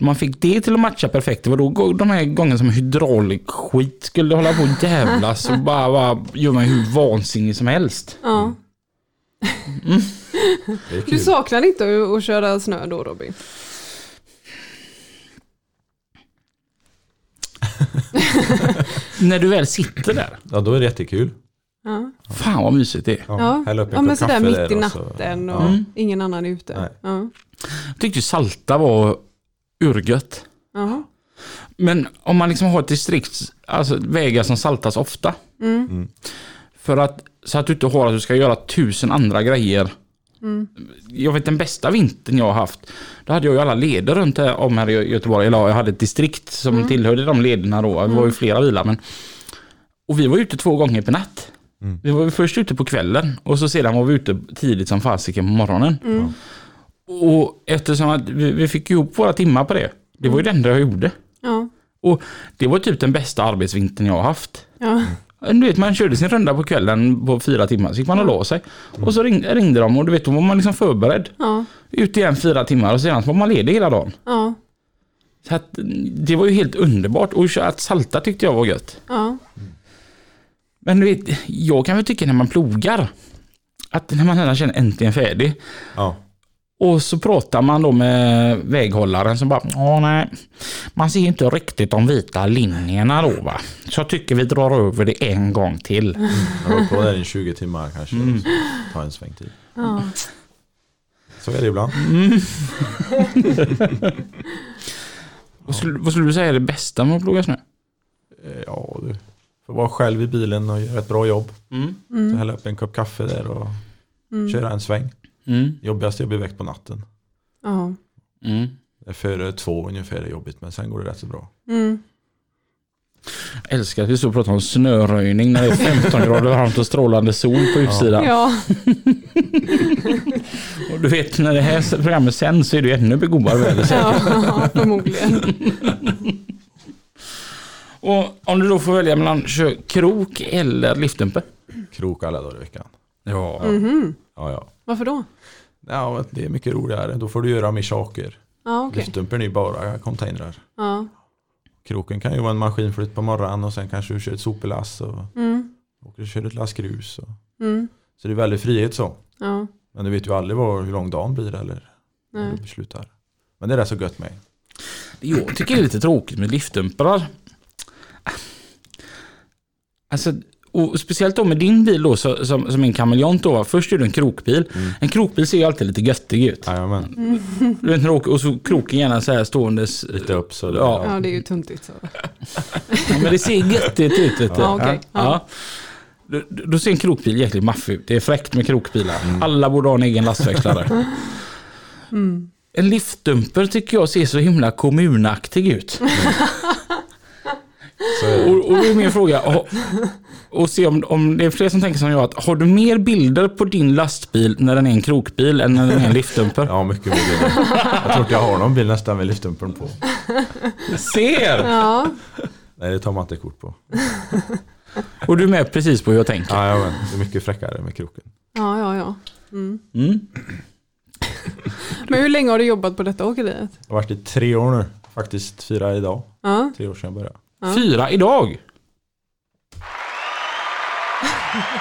man fick det till att matcha perfekt. Det var då de här gångerna som hydraulikskit skulle hålla på och jävlas och bara, bara göra mig hur vansinnig som helst. Ja. Är Du saknar inte att att köra snö då Robin? *laughs* När du väl sitter där, Ja, då är det jättekul. Ja, fan vad mysigt det är. Ja, ja. ja men sådär mitt i och så- natten och Mm. ingen annan är ute. Ja. Jag tyckte salta var urgött. Ja. Men om man liksom har ett distrikt, alltså vägar som saltas ofta. Mm. För att, så att du inte har att du ska göra tusen andra grejer. Jag vet den bästa vintern jag har haft. Då hade jag ju alla leder runt här, om här i Göteborg. Eller ja, jag hade ett distrikt som tillhörde de lederna då. Det var ju flera bilar. Men, och vi var ute två gånger per natt. Vi var ju först ute på kvällen och så sedan var vi ute tidigt som fasiken på morgonen. Och eftersom att vi, vi fick ihop våra timmar på det. Det var ju det enda jag gjorde. Ja. Och det var typ den bästa arbetsvintern jag har haft. Ja. Du vet, man körde sin runda på kvällen på fyra timmar, så gick man och la sig. Och så ringde, ringde de och du vet, då var man liksom förberedd. Ja. Ut igen fyra timmar och sedan så var man ledig hela dagen. Ja. Så att, det var ju helt underbart. Och att salta tyckte jag var gött. Ja. Men du vet, jag kan väl tycka när man plogar, att när man redan känner äntligen färdig. Ja. Och så pratar man då med väghållaren som bara, ja nej, man ser inte riktigt de vita linjerna då va. Så jag tycker vi drar över det en gång till. Jag var på där i 20 timmar kanske. och Ta en sväng till. Ja. Så är det ibland. *laughs* Vad, skulle, vad skulle du säga är det bästa med att ploga snö? Eh, Ja, du får vara själv i bilen och göra ett bra jobb. Så hälla upp en kopp kaffe där och köra en sväng. Mm. Jobbigast är att bli väckt på natten. Ja. Mm. Det är före två ungefär är jobbigt men sen går det rätt så bra. Mm. Jag älskar att vi står och pratar om snöröjning när det är 15 grader varmt och strålande sol på utsidan. Ja. *laughs* Och du vet när det här programmet sänds så är det ännu godare väder säkert. ja, *laughs* förmodligen. *laughs* Och om du då får välja mellan krok eller liftdumper? Krok alla dagar i veckan. Ja. Mhm. Ja, ja. Varför då? Ja, det är mycket roligare. Då får du göra mer saker. Ja, okej. Liftdumpen är ju bara containrar. Ja. Kroken kan ju vara en maskinflytt på morgonen och sen kanske du kör ett sopelass och Mm. och kör ett lass grus. Och. Mm. Så det är väldigt frihet så. Ja. Men du vet ju aldrig vad, hur lång dagen blir eller när Nej. du beslutar. Men det är rätt så gött med. Jag tycker det är lite tråkigt med liftdumprar. Alltså, och speciellt då med din bil då så, som, som en kameleont då. Först är du en krokbil. En krokbil ser ju alltid lite göttig ut. Jajamän, Mm. *laughs* Du vet, åker- och så kroken gärna så här ståendes. lite upp så det, Ja. ja, det är ju tuntigt så. Ja, men det ser göttigt ut. Vet du. Ja, okej. Ja. Då, då ser en krokbil jäkligt maffig ut. Det är fräckt med krokbilar. Alla borde ha en egen lastväxlare. *laughs* En liftdumper tycker jag ser så himla kommunaktig ut. *laughs* Och, och då är min fråga, och, och se om, om det är fler som tänker som jag, att har du mer bilder på din lastbil när den är en krokbil än när den är en liftdumper? Ja, mycket mer bilar. Jag tror inte jag har någon bil nästan med liftdumpen på. Ser! Ja. Nej, det tar man inte kort på. Och du är med precis på hur jag tänker. Jajamän, det är mycket fräckare med kroken. Ja, ja, ja. Mm. Mm. Men hur länge har du jobbat på detta åkeriet? Jag har varit i tre år nu. Faktiskt fyra idag. Ja. Tre år sedan jag började. Ja. Fyra idag.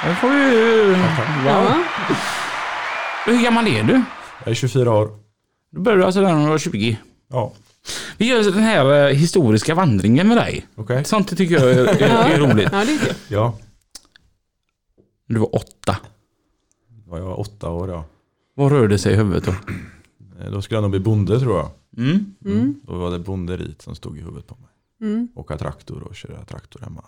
Det får du... Wow. Ja. Hur gammal är du? Jag är 24 år. Du började alltså när du var 20. Ja, Vi gör den här eh, historiska vandringen med dig. okej. Sånt tycker jag är, är, är roligt. ja, det är kul. Ja, Du var åtta. då var jag åtta år ja. Vad rörde sig i huvudet då? Eh, Då skulle jag nog bli bonde tror jag. Mm. Mm. Då var det bonderit som stod i huvudet på mig. Mm. Åka traktor och köra traktor hemma.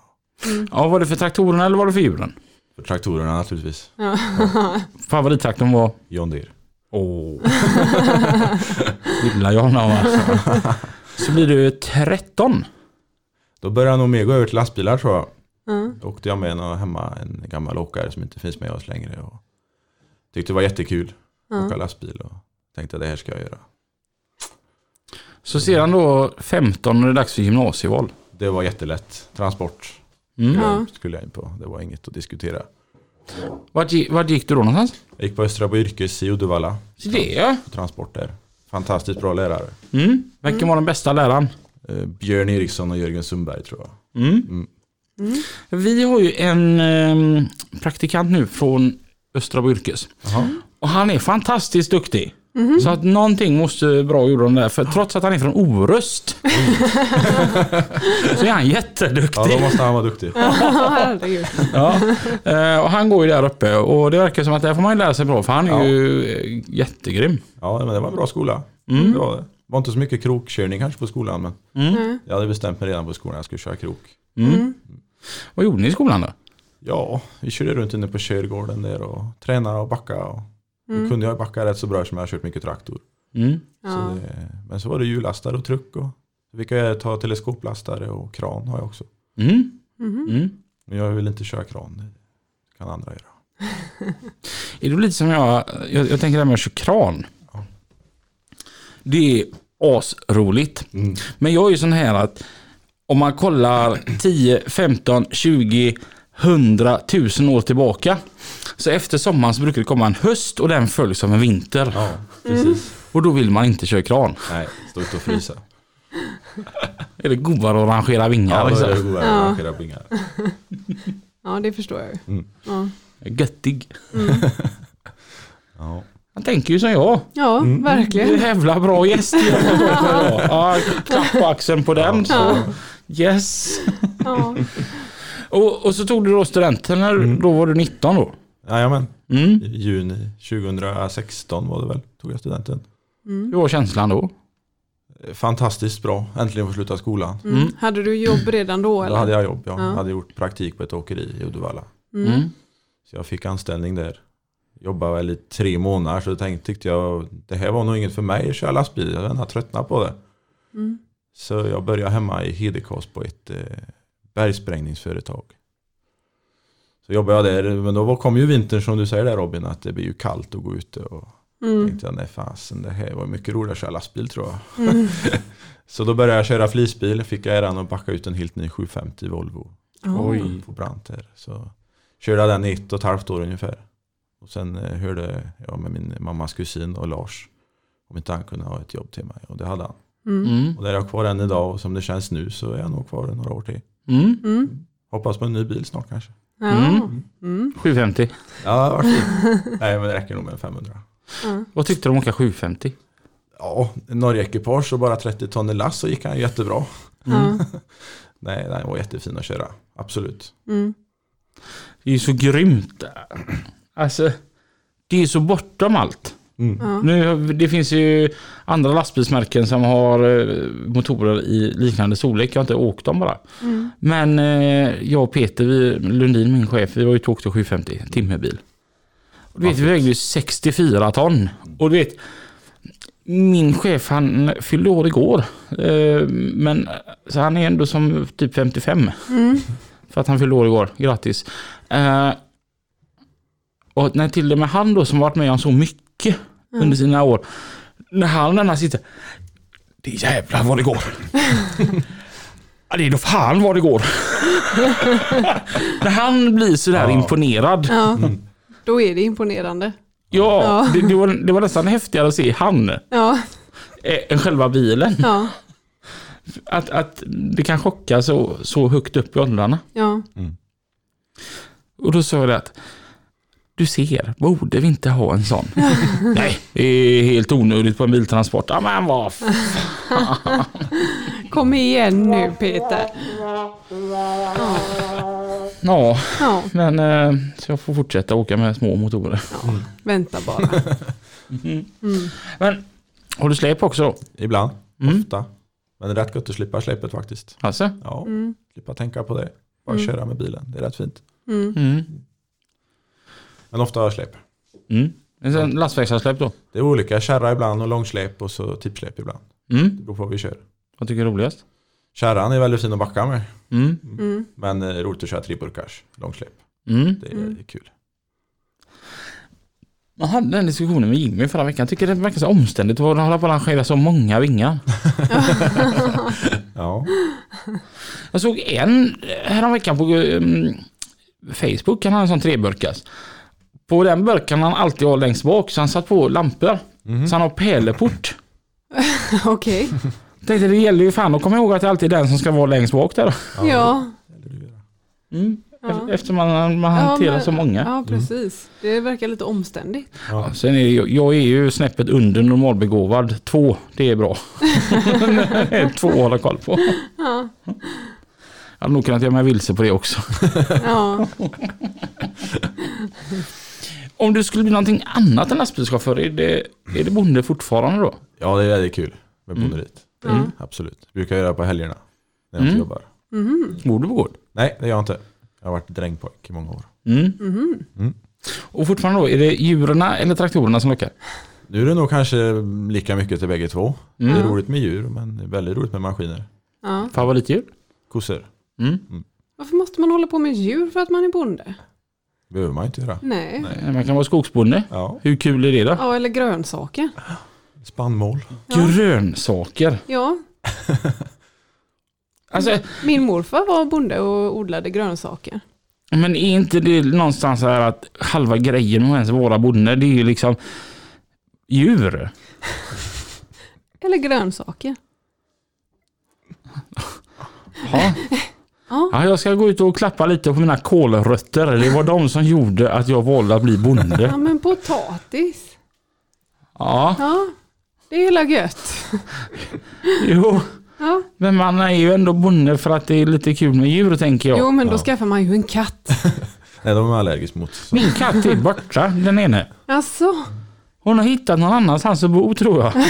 Ja, var det för traktorerna eller var det för djuren? För traktorerna naturligtvis. Ja. *laughs* Favorittraktorn var? John Deere. Åh. *laughs* Gillar jag honom va? Så blir du 13. Då började jag nog mer gå över till lastbilar tror jag. Ja. Då åkte jag med en, hemma en gammal åkare som inte finns med oss längre. Och tyckte det var jättekul att åka lastbil och tänkte det här ska jag göra. Så sedan då 15 när det är dags för gymnasieval. Det var jättelätt. Transport Mm. Ja. skulle jag in på. Det var inget att diskutera. Vart, gick, vart gick du då någonstans? Jag gick på Östra på Yrkes i Uddevalla. Så det ja. Transport där. Fantastiskt bra lärare. Mm. Vilken var den bästa läraren? Eh, Björn Eriksson och Jörgen Sundberg tror jag. Mm. Mm. Vi har ju en eh, praktikant nu från Östra Yrkes. Jaha. Och han är fantastiskt duktig. Så att någonting måste bra gjorde de där. För trots att han är från Orust *laughs* så är han jätteduktig. Ja, då måste han vara duktig. Ja. Eh, och han går ju där uppe och det verkar som att där får man ju lära sig bra för han är Ja. ju eh, jättegrym. Ja, men det var en bra skola. Mm. Det var det. Det var inte så mycket krokkörning kanske på skolan men Mm. jag hade bestämt mig redan på skolan att jag skulle köra krok. Mm. Vad gjorde ni i skolan då? Ja, vi körde runt inne på körgården där och tränade och backade. Och Mm. Då kunde jag backa rätt så bra som jag har kört mycket traktor. Mm. Ja. Så det, men så var det hjullastare och truck och så fick jag ta teleskoplastare och kran har jag också. Mm. Mhm. Mm. Men jag vill inte köra kran, det kan andra göra. *laughs* Är det lite som jag, jag, jag tänker det här med att köra kran. Det är asroligt. Men jag är ju sån här att om man kollar 10, 15, 20, 100 tusen år tillbaka. Så efter sommaren så brukar det komma en höst och den följs av en vinter. Ja, precis. Och då vill man inte köra kran. Nej, stå ute och frysa. *laughs* Är det godare att rangera vingar? Ja, då är det liksom? godare Ja. att arrangera bingar. *laughs* ja, det förstår jag. Mm. Ja. Göttig. *laughs* Ja. Han tänker ju som jag. Ja, Det är en verkligen. jävla bra gäst. Ja, klapp på axeln på den. Så. Yes. Ja. Och, och så tog du då studenten när då var du 19 då? Jajamän, Mm. i juni 2016 var det väl, tog jag studenten. Hur var känslan då? Fantastiskt bra, äntligen få sluta skolan. Mm. Hade du jobb redan då Då eller? hade jag jobb, jag Ja. hade gjort praktik på ett åkeri i Uddevalla. Mm. Så jag fick anställning där. Jobbade väl i tre månader så tänkte, tyckte jag det här var nog inget för mig att köra lastbil. Jag har tröttnat på det. Mm. Så jag började hemma i Hedekas på ett eh, bergsprängningsföretag. Så jobbade jag där, men då var- kom ju vintern som du säger där Robin, att det blir ju kallt att gå ute. Och Mm. tänkte jag, nej fasen, det här var mycket roligare att köra lastbil tror jag. Mm. *laughs* Så då började jag köra flisbil, fick jag äran att backa ut en helt ny 750 Volvo. Oj. På brant här. Så körde jag den i ett och ett halvt år ungefär. Och sen eh, hörde jag med min mammas kusin och Lars om inte han kunde ha ett jobb till mig. Och det hade han. Mm. Mm. Och där är jag kvar än idag och som det känns nu så är jag nog kvar några år till. Mm. Mm. Hoppas på en ny bil snart kanske. Ja. Mm. Mm. 750. Ja, fint. Nej, men det räcker nog med en 500. Ja. Vad tyckte du om att åka 750? Ja, Norge-ekipage och bara 30 ton i last så gick han jättebra. *laughs* Nej, den var jättefin att köra. Absolut. Mm. Det är ju så grymt. Alltså, det är så bortom allt. Mm. Nu, det finns ju andra lastbilsmärken som har eh, motorer i liknande storlek. Jag har inte åkt dem bara. Mm. Men eh, jag och Peter vi, Lundin, min chef, vi var ute och åkte 750 timmerbil. Och du vet, vi vägde ju 64 ton. Och du vet, min chef han fyllde år igår. Eh, men så han är ändå som typ 55. Mm. För att han fyllde år igår. Grattis. Eh, och när till och med han då som varit med om så mycket under sina år. När han denna sitter. Det är jävlar vad det går. ja, det är då fan vad det går. *laughs* när han blir sådär Ja. imponerad. Ja. Då är det imponerande. Ja, Ja. Det, det, var, det var nästan häftigare att se han Ja. eh, än själva bilen. Ja. Att, att det kan chocka så, så högt upp i åldrarna. Ja. Och då sa jag det att du ser, borde vi inte ha en sån? *laughs* Nej, det är helt onödigt på en biltransport. Ja men vad fan. *laughs* Kom igen nu Peter. Ja, Ja. men eh, så jag får fortsätta åka med små motorer. Vänta bara. *laughs* Men har du släp också då? Ibland, Mm. ofta. Men det är rätt gott att slippa släpet faktiskt. Alltså? Ja, Mm. slippa tänka på det. Bara Mm. köra med bilen, det är rätt fint. Mm. Mm. Men ofta släp. Mm. Sen lastväxlarsläp då? Det är olika, kärra ibland och långsläp och så tippsläp ibland. Mm. Det beror på vad vi kör. Vad tycker du är roligast? Kärran är väldigt fin att backa med. Mm. Mm. Men eh, roligt att köra treburkars långsläp. Mm. Det är Mm. kul. Jag hade den diskussionen med Jimmy förra veckan. Jag tycker det verkar så omständigt att hålla på att arrangera så många vingar. *laughs* Ja, Jag såg en häromveckan på um, Facebook. Han hade en sån treburkas. På den burken han alltid har längst bak så han satt på lampor. Så han har pärleport. *laughs* Okej. Tänkte det gäller ju fan att komma ihåg att det alltid är den som ska vara längst bak där. Ja. Mm. Ja. Eftersom man, man Ja, hanterar men- så många. Ja, precis. Det verkar lite omständigt. ja. Sen är jag är ju snäppet under normalbegåvad. Två, det är bra. *laughs* Två att hålla koll på. Ja. Jag hade nog kunnat göra mig vilse på det också. Ja. *laughs* Om du skulle bli någonting annat än lastbilschaufför, är det, är det bonde fortfarande då? ja det är väldigt kul med Mm. bonderiet. Ja. Absolut. Brukar göra på helgerna. När jag Mm. inte jobbar. Mhm. Bor du på gård? Nej, det gör jag inte. Jag har varit drängpojk i många år. Mm. Mm. Och fortfarande då, är det djuren eller traktorerna som lockar? Nu är det nog kanske lika mycket till bägge två. Det är Mm. roligt med djur men det är väldigt roligt med maskiner. Ja. Favoritdjur? Kossor Mm. Varför måste man hålla på med djur för att man är bonde? Behöver man inte göra. Nej. Man kan vara skogsbonde. Ja, Hur kul är det då? Ja, eller grönsaker. spannmål. Ja. Grönsaker. Ja, *laughs* Alltså, min morfar var bonde och odlade grönsaker. men är inte det någonstans så här att halva grejen med att ens vara bonde, det är ju liksom djur. Eller grönsaker. Ja. *laughs* Ja. Ja, jag ska gå ut och klappa lite på mina kålrötter. Det var de som gjorde att jag valde att bli bonde. Ja, men potatis. Ja, Ja, det är hela gött. jo. Ja. Men man är ju ändå bonde för att det är lite kul med djur tänker jag. Jo, men då Ja. skaffar man ju en katt. *laughs* Nej, de är allergisk mot. Så. Min katt är borta, den ene. Alltså, Hon har hittat någon annanstans att bo tror jag. *laughs*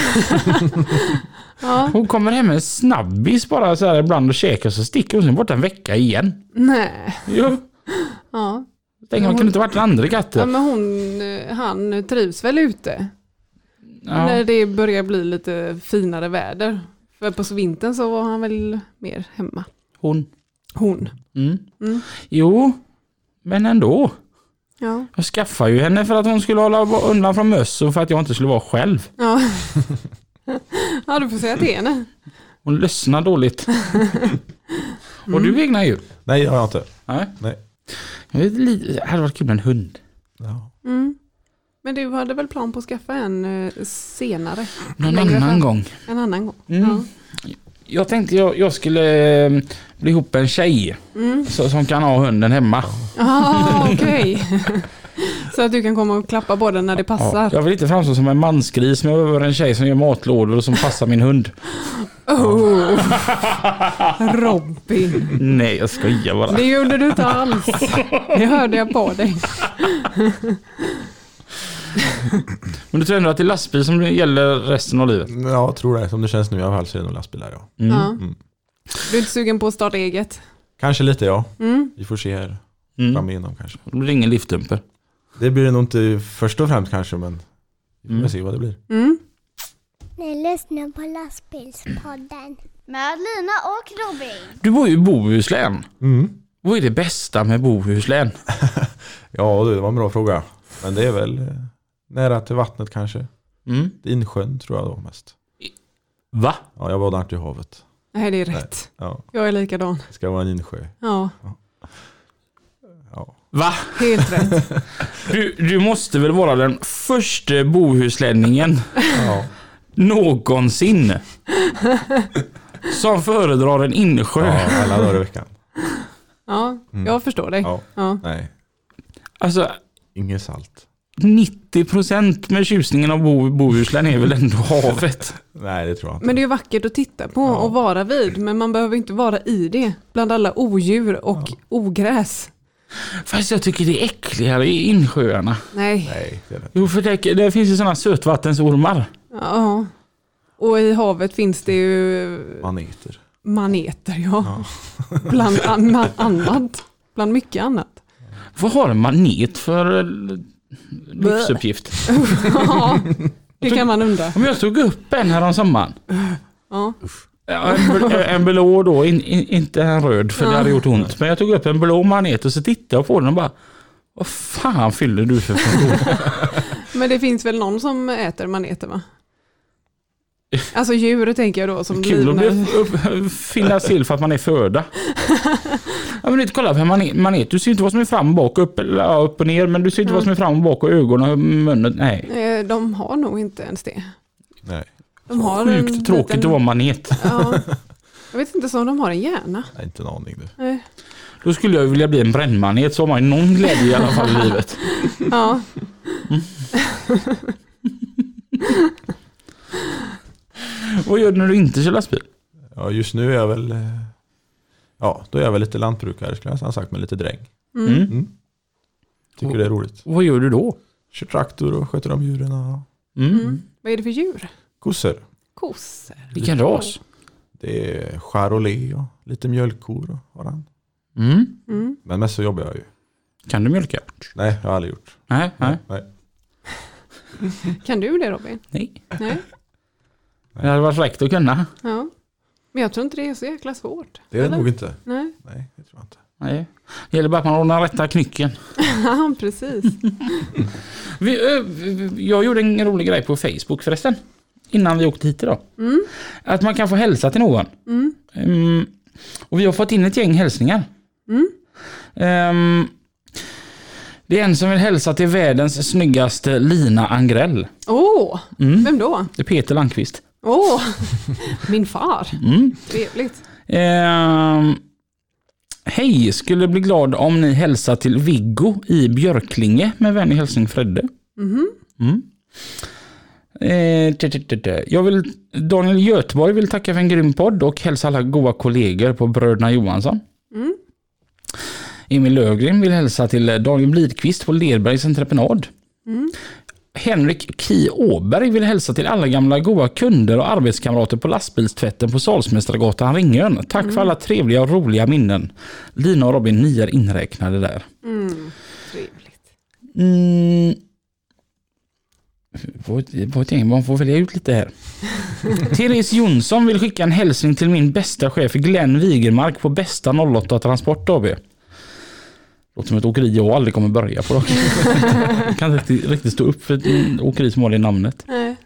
ja, Hon kommer hem med en snabbis bara så här ibland och käkar så sticker hon sig bort en vecka igen. nej. Jo. Ja. Tänk om det kunde inte varit den andra ja, katten. men hon, han trivs väl ute. När Ja. det börjar bli lite finare väder. För på vintern så var han väl mer hemma. Hon. Hon. Mm. Mm. Jo, men ändå. Ja. Jag skaffade ju henne för att hon skulle hålla undan från möss och för att jag inte skulle vara själv. Ja. *laughs* ja, du får säga till henne. Hon lyssnar dåligt. *laughs* Och du egna djur? Nej, det har jag inte. Nej. Nej. Det hade varit kul med en hund. Ja. Mm. Men du hade väl plan på att skaffa en eh, senare? Någon annan fram. gång. En annan gång? Mm. Jag tänkte jag, jag skulle eh, bli ihop en tjej Mm. så, som kan ha hunden hemma. Ah, okej. Så att du kan komma och klappa på den när det Ja, passar. jag vill inte framstå som en mansgris men jag behöver en tjej som gör matlådor och som passar min hund. Oh. Robin. Nej jag skojar bara. Det gjorde du inte alls. Det hörde jag på dig. *laughs* Men du tror ändå att det är lastbil som gäller resten av livet? Ja, jag tror det. Som det känns nu i alla fall så är det nog lastbilar ja. Mm. Ja. Mm. Du är inte sugen på att starta eget? Kanske lite ja. Mm. Vi får se här Mm. fram igenom kanske. Då blir det ingen liftdumper. Det blir det nog inte först och främst kanske men vi får Mm. se vad det blir. Mm. Ni lyssnar på lastbilspodden. Med Lina och Robin. Du bor ju i Bohuslän. Mm. Vad är det bästa med Bohuslän? *laughs* Ja du, det var en bra fråga. Men det är väl eh, nära till vattnet kanske. Mm. Insjön tror jag då mest. Va? Ja, jag badar inte i havet. Nej, det är rätt. Ja, Jag är likadan. det ska vara en insjö. Ja, Ja. Va? helt rätt. *laughs* Du, du måste väl vara den första bohuslänningen Ja. någonsin som föredrar en insjö. ja, alla dagar i veckan. Ja, jag förstår dig. Ja. Ja. Nej, Alltså inget salt. 90% med tjusningen av Bo Bohuslän är väl ändå havet. *laughs* Nej, det tror jag inte. Men det är vackert att titta på Ja. och vara vid, men man behöver inte vara i det. Bland alla odjur och ogräs. Fast jag tycker det är äckligare i insjöarna. Nej. Nej, det är det. Jo, för det, det finns ju sådana sötvattensormar. Ja. Och i havet finns det ju Maneter. maneter, ja. *laughs* Bland anna- annat. Bland mycket annat. Vad har en manet för eh, livsuppgift? Ja, det kan man undra. Om jag tog upp en här om sommaren. Ja. Ja, en, bl- en blå då, in, in, inte en röd för det Ja. hade gjort ont. Men jag tog upp en blå manet och så tittade jag på den och bara Vad fan fyller du för funktion? *laughs* Men det finns väl någon som äter maneter va? *laughs* Alltså djur tänker jag då som Kul att finnas till för att man är föda. *laughs* Ja, men inte, kolla på en manet, manet. Du ser inte vad som är fram och bak, upp, ja, upp och ner. Men du ser inte vad som är fram och bak och ögonen och munnen. Nej. Eh, De har nog inte ens det. Nej, De har Sjukt en tråkigt liten- att vara manet. Ja. Jag vet inte om de har en hjärna. nej inte en aning du. Nej. Då skulle jag vilja bli en brännmanet så har man ju någon glädje i alla fall i livet. Ja. *laughs* Vad gör du när du inte kör lastbil? Ja, just nu är jag väl... eh, Ja, då är jag väl lite lantbrukare skulle jag ha sagt, med lite dräng. Mm. Mm. Mm. Tycker det är roligt. Vad gör du då? Kör traktor och sköter om djuren och Mm. Mm. Vad är det för djur? kossor. Kossor. Vilken ras? Det är charolais och lite mjölkkor och har han. Mm. Mm. Men mest så jobbar jag ju. Kan du mjölka? Nej, jag har aldrig gjort. Nej, nej, Nej. Kan du det Robin? nej. Nej? Det hade varit fräckt att kunna. Ja. Men jag tror inte det är så jäkla svårt. Det är det Eller? nog inte. Nej, Nej, det tror jag inte. Nej. Det gäller bara att man ordnar rätta knycken. *laughs* ja precis. *laughs* Vi, ö, jag gjorde en rolig grej på Facebook förresten. Innan vi åkte hit idag. Mm. Att man kan få hälsa till någon. Mm. Mm, och vi har fått in ett gäng hälsningar. Mm. Ehm, det är en som vill hälsa till världens snyggaste Lina Angrell. Åh, Mm. vem då? Det är Peter Landqvist. Åh, *laughs* min far. Mm. Trevligt. Ehm, Hej, skulle bli glad om ni hälsar till Viggo i Björklinge med vänlig hälsning Fredde. Mhm. Mm. Eh. Jag vill, Daniel Göteborg vill tacka för en grym podd och hälsa alla goda kollegor på Bröderna Johansson. Mm. Emil Löfgren vill hälsa till Daniel Blidqvist på Lerbergs entreprenad. Mm. Henrik Ki Åberg vill hälsa till alla gamla goda kunder och arbetskamrater på lastbilstvätten på Salsmästargatan Ringön. Tack för alla trevliga och roliga minnen. Lina och Robin, ni är inräknade där. Mm. Trevligt. Mm. Vad tänker man får välja ut lite här. *laughs* Therese Jonsson vill skicka en hälsning till min bästa chef Glenn Wigermark på bästa 08 Transport AB. Låter som ett åkeri jag aldrig kommer börja på. Jag *laughs* kan inte riktigt, riktigt stå upp för ett åkeri som har det namnet. Nej.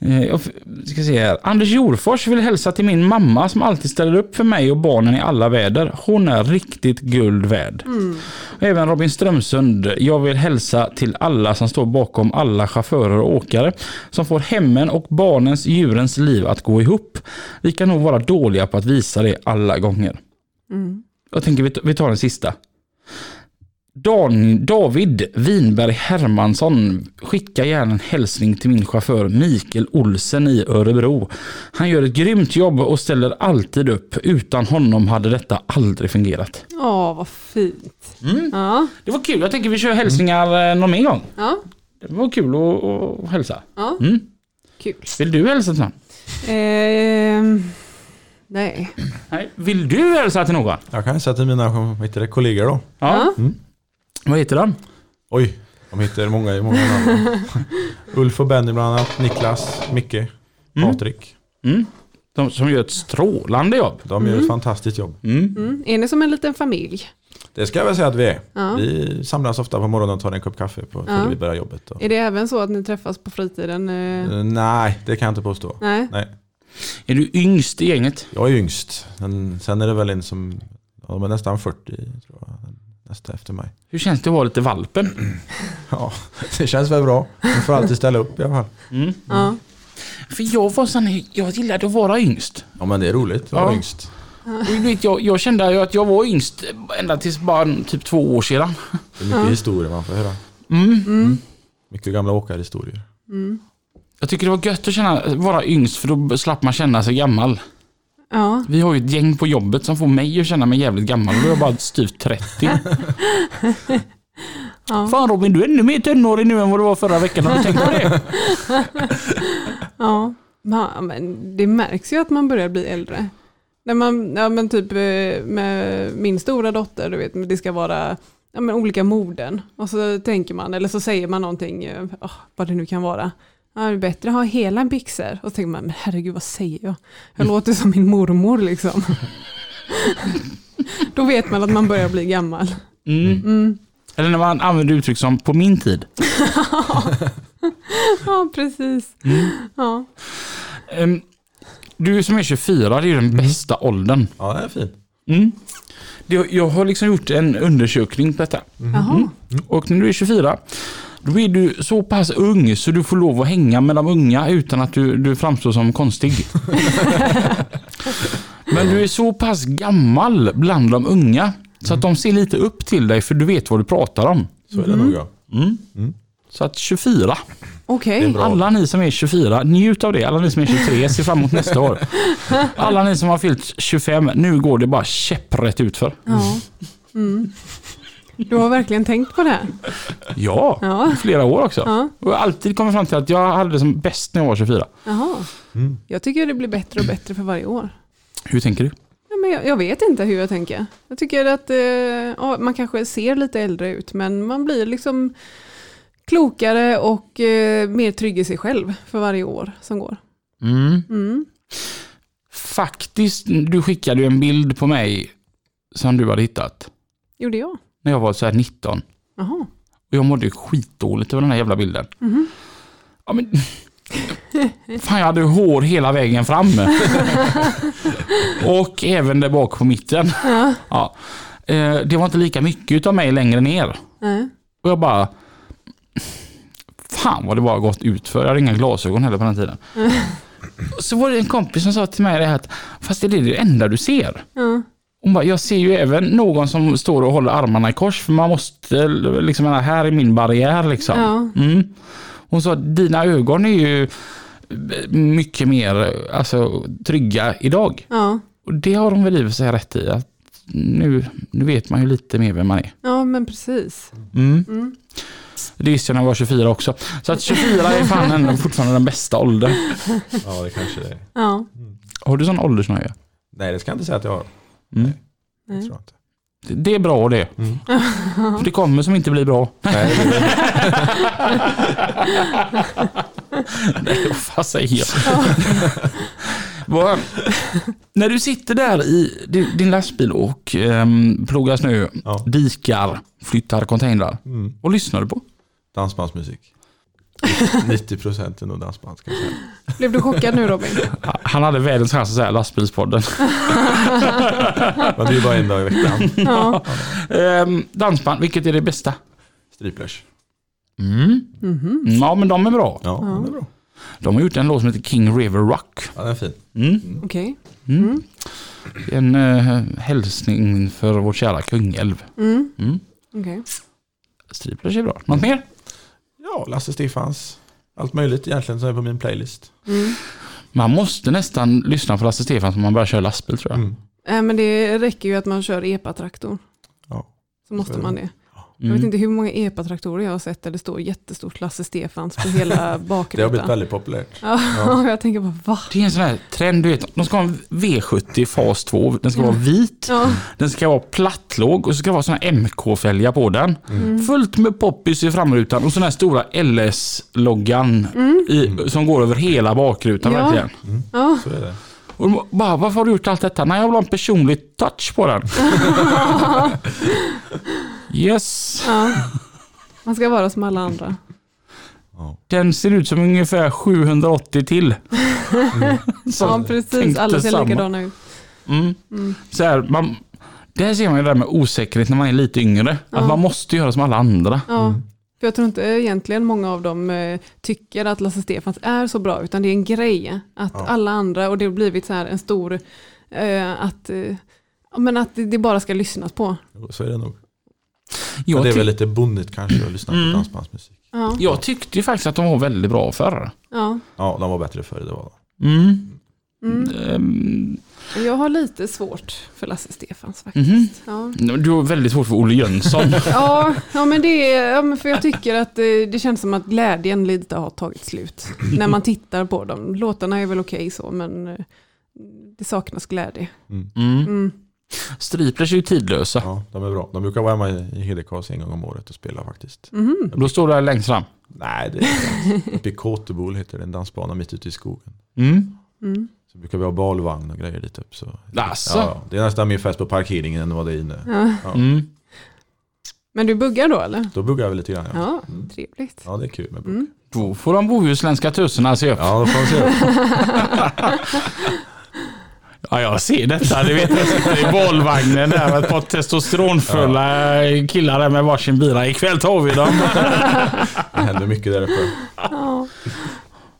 Eh, Jag ska se här. Anders Jorfors vill hälsa till min mamma som alltid ställer upp för mig och barnen i alla väder. Hon är riktigt guld värd. Och Även Robin Strömsund. Jag vill hälsa till alla som står bakom alla chaufförer och åkare som får hemmen och barnens, djurens liv att gå ihop. Vi kan nog vara dåliga på att visa det alla gånger. Mm. Jag tänker vi tar den sista. Dan, David Winberg Hermansson skickar gärna en hälsning till min chaufför Mikael Olsen i Örebro. Han gör ett grymt jobb och ställer alltid upp. Utan honom hade detta aldrig fungerat. Åh, vad fint. Mm. Ja. Det var kul. Jag tänker vi kör hälsningar mm. någon mer gång. Ja. Det var kul att, att hälsa. Ja. Mm. Kul. Vill du hälsa till någon? Ehm, nej. Nej. Vill du hälsa till någon? Jag kan säga till mina vad heter det, kollegor då. Ja. Ja. Vad heter de? Oj, de heter många, många namn. *laughs* Ulf och Benny bland annat, Niklas, Micke, Mm. Patrik. Mm. De som gör ett strålande jobb. De gör ett fantastiskt jobb. Mm. Mm. Är ni som en liten familj? Det ska jag väl säga att vi är. Ja. Vi samlas ofta på morgonen och tar en kopp kaffe på, Ja. före vi börjar jobbet. Och, Är det även så att ni träffas på fritiden? Eh, Nej, det kan jag inte påstå. Nej. Nej. Är du yngst i gänget? Jag är yngst. Men sen är det väl en som ja, de är nästan 40, tror jag. Nästa efter mig. Hur känns det att vara lite valpen? *clears throat* Ja, det känns väl bra. Man får alltid ställa upp i alla fall. Mm. Ja. För jag var sån, jag gillade att vara yngst. Ja, men det är roligt att vara Ja. yngst. Jag, jag kände ju att jag var yngst ända tills bara typ två år sedan. Det är mycket historier man får höra. Mm. Mycket gamla åkarhistorier. Jag tycker det var gött att känna, vara yngst för då slapp man känna sig gammal. Ja. Vi har ju ett gäng på jobbet som får mig att känna mig jävligt gammal då är jag bara styvt 30. *laughs* Ja. Fan Robin, du är ännu mer tonårig nu än vad du var förra veckan. Har du tänkt på det? *laughs* Ja. Men det märks ju att man börjar bli äldre. När man, ja men typ eh, med min stora dotter, du vet, det ska vara ja, men olika moden. Och så tänker man, eller så säger man någonting, åh, vad det nu kan vara. Ja, det är bättre att ha hela byxor. Och så tänker man, men herregud vad säger jag? Jag låter som min mormor liksom. *laughs* Då vet man att man börjar bli gammal. Mm. Mm. Eller när man använder uttryck som på min tid. *laughs* Ja, precis. Ja. Ehm, Du som är 24, det är ju den bästa åldern. Ja, det är fint. Mm. Jag har liksom gjort en undersökning på detta. Jaha. Och när du är 24, då är du så pass ung så du får lov att hänga med de unga utan att du, du framstår som konstig. *laughs* Men du är så pass gammal bland de unga så att de ser lite upp till dig för du vet vad du pratar om. Så är det nog ja. Mm. Mm. Så att 24, Okej. Bra. alla ni som är 24, njut av det. Alla ni som är 23, ser fram emot nästa år. Alla ni som har fyllt 25, nu går det bara käpprätt utför. Ja. Mm. Du har verkligen tänkt på det? här? Ja, Ja. i flera år också. Ja. Och jag har alltid kommit fram till att jag hade det som bäst när jag var 24. Jaha. Mm. Jag tycker det blir bättre och bättre för varje år. Hur tänker du? Ja, men jag, jag vet inte hur jag tänker. Jag tycker att eh, ja, man kanske ser lite äldre ut men man blir liksom klokare och eh, mer trygg i sig själv för varje år som går. Mm. Mm. Faktiskt, du skickade ju en bild på mig som du hade hittat. Gjorde jag? När jag var så här 19. Jaha. Och jag mådde skitdåligt över den här jävla bilden. Ja, men... Fan, jag hade hår hela vägen fram. och även där bak på mitten. Ja. Eh, Det var inte lika mycket utav mig längre ner. Nej. Och jag bara... Fan vad det bara gått ut för. Jag hade inga glasögon heller på den tiden. Så var det en kompis som sa till mig det här att fast det är det enda du ser. Ja. Hon bara, jag ser ju även någon som står och håller armarna i kors för man måste, liksom, här är min barriär liksom. Ja. Mm. Hon sa, dina ögon är ju mycket mer alltså, trygga idag. Ja. Och det har de väl i och för sig rätt i. Att nu, nu vet man ju lite mer vem man är. ja, men precis. Mm. Mm. Det visste jag när jag var 24 också. Så att 24 är fan ändå *laughs* fortfarande den bästa åldern. Ja, det kanske det är. Ja. Har du sån åldersnöje? Nej, det ska jag inte säga att jag har. Mm. Det tror jag inte. Det är bra det. Mm. *laughs* För det kommer som inte blir bra. Nej, *laughs* Nej, vad fan säger jag? *laughs* Vad- När du sitter där i din, din lastbil och um, plogar snö, Ja. dikar, flyttar containrar. mm. Vad lyssnar du på? dansbandsmusik. 90% är nog dansband ska jag säga. Blev du chockad nu Robin? Han hade världens chans att säga lastbilspodden. *laughs* Men det är ju bara en dag i veckan. Ja. Ehm, dansband, vilket är det bästa? Striplers. Mm. Mhm. Ja, men de är bra. Ja, är bra. De har gjort en låt som heter King River Rock. Ja, den är fin. Mm. Okej. Mm. En uh, hälsning för vår kära Kungälv. Mm. Mm. Okej. Striplers är bra. Något mer? Ja, Lasse Stefans. Allt möjligt egentligen som är på min playlist. Mm. Man måste nästan lyssna på Lasse Stefans om man börjar köra lastbil tror jag. Mm. Äh, men det räcker ju att man kör epatraktor. Ja. Så måste man det. Jag Mm. vet inte hur många epatraktorer jag har sett där det står jättestort Lasse Stefans på hela *laughs* Det har blivit bakrutan. väldigt populärt. Ja, Ja. *laughs* jag tänker bara va? Det är en sån här trend, du vet. De ska ha en V70 fas 2. Den ska Ja. vara vit. Ja. Den ska vara plattlåg och så ska det vara sån här MK-fälgar på den. Mm. Fullt med poppis i framrutan och sån här stora LS-loggan Mm. i, som går över hela bakrutan Ja. verkligen. Ja. Så är det. Och de bara, varför har du gjort allt detta? Nej, jag vill ha en personlig touch på den. *laughs* yes. ja. Man ska vara som alla andra. Den ser ut som ungefär 780 till. *laughs* Så Ja, precis. Alla ser samma. likadana ut. Mm. Mm. Så här, man, där ser man ju det där med osäkerhet när man är lite yngre. Ja. Att man måste göra som alla andra. Ja. För jag tror inte egentligen många av dem eh, tycker att Lasse Stefans är så bra, utan det är en grej. Att Ja. alla andra, och det har blivit så här en stor, eh, att, eh, men att det bara ska lyssnas på. Så är det nog. Jag, Men det är väl lite bonnigt kanske att lyssna Mm. på dansbandsmusik. Ja, jag tyckte ju faktiskt att de var väldigt bra förr. ja. Ja, de var bättre förr. Det var Mm. Mm. Ehm, Jag har lite svårt för Lasse Stefans faktiskt. mhm. Ja. Du har väldigt svårt för Olle Jönsson. *laughs* Ja, ja, men det är, ja, men för jag tycker att eh, det känns som att glädjen lite har tagit slut. När man tittar på dem. Låtarna är väl okej så, men eh, det saknas glädje. mm. Mm. Mm. Striplers är ju tidlösa. Ja, de är bra. De brukar vara hemma i Hedekas en gång om året och spela faktiskt. Mhm. Då står du där längst fram. Nej, det är uppe i Kåtebol heter det, en dansbana mitt ute i skogen. Mm. Mm. Så brukar vi ha balvagn och grejer dit upp. Så. Asså? Ja, det är nästan mer fest på parkeringen än vad det är inne. Ja. Ja. Mm. Men du buggar då eller? Då buggar jag väl lite grann. Ja, Ja, Mm. trevligt. ja det är kul med bugg. Mm. Då får de bohuslänska tussarna se upp. Ja. Ja, då får man se. *laughs* jag ser detta. Du vet, jag sitter i bollvagnen där med ett par testosteronfulla killar där med varsin bira. Ikväll tar vi dem. Det händer mycket där uppe. Ja.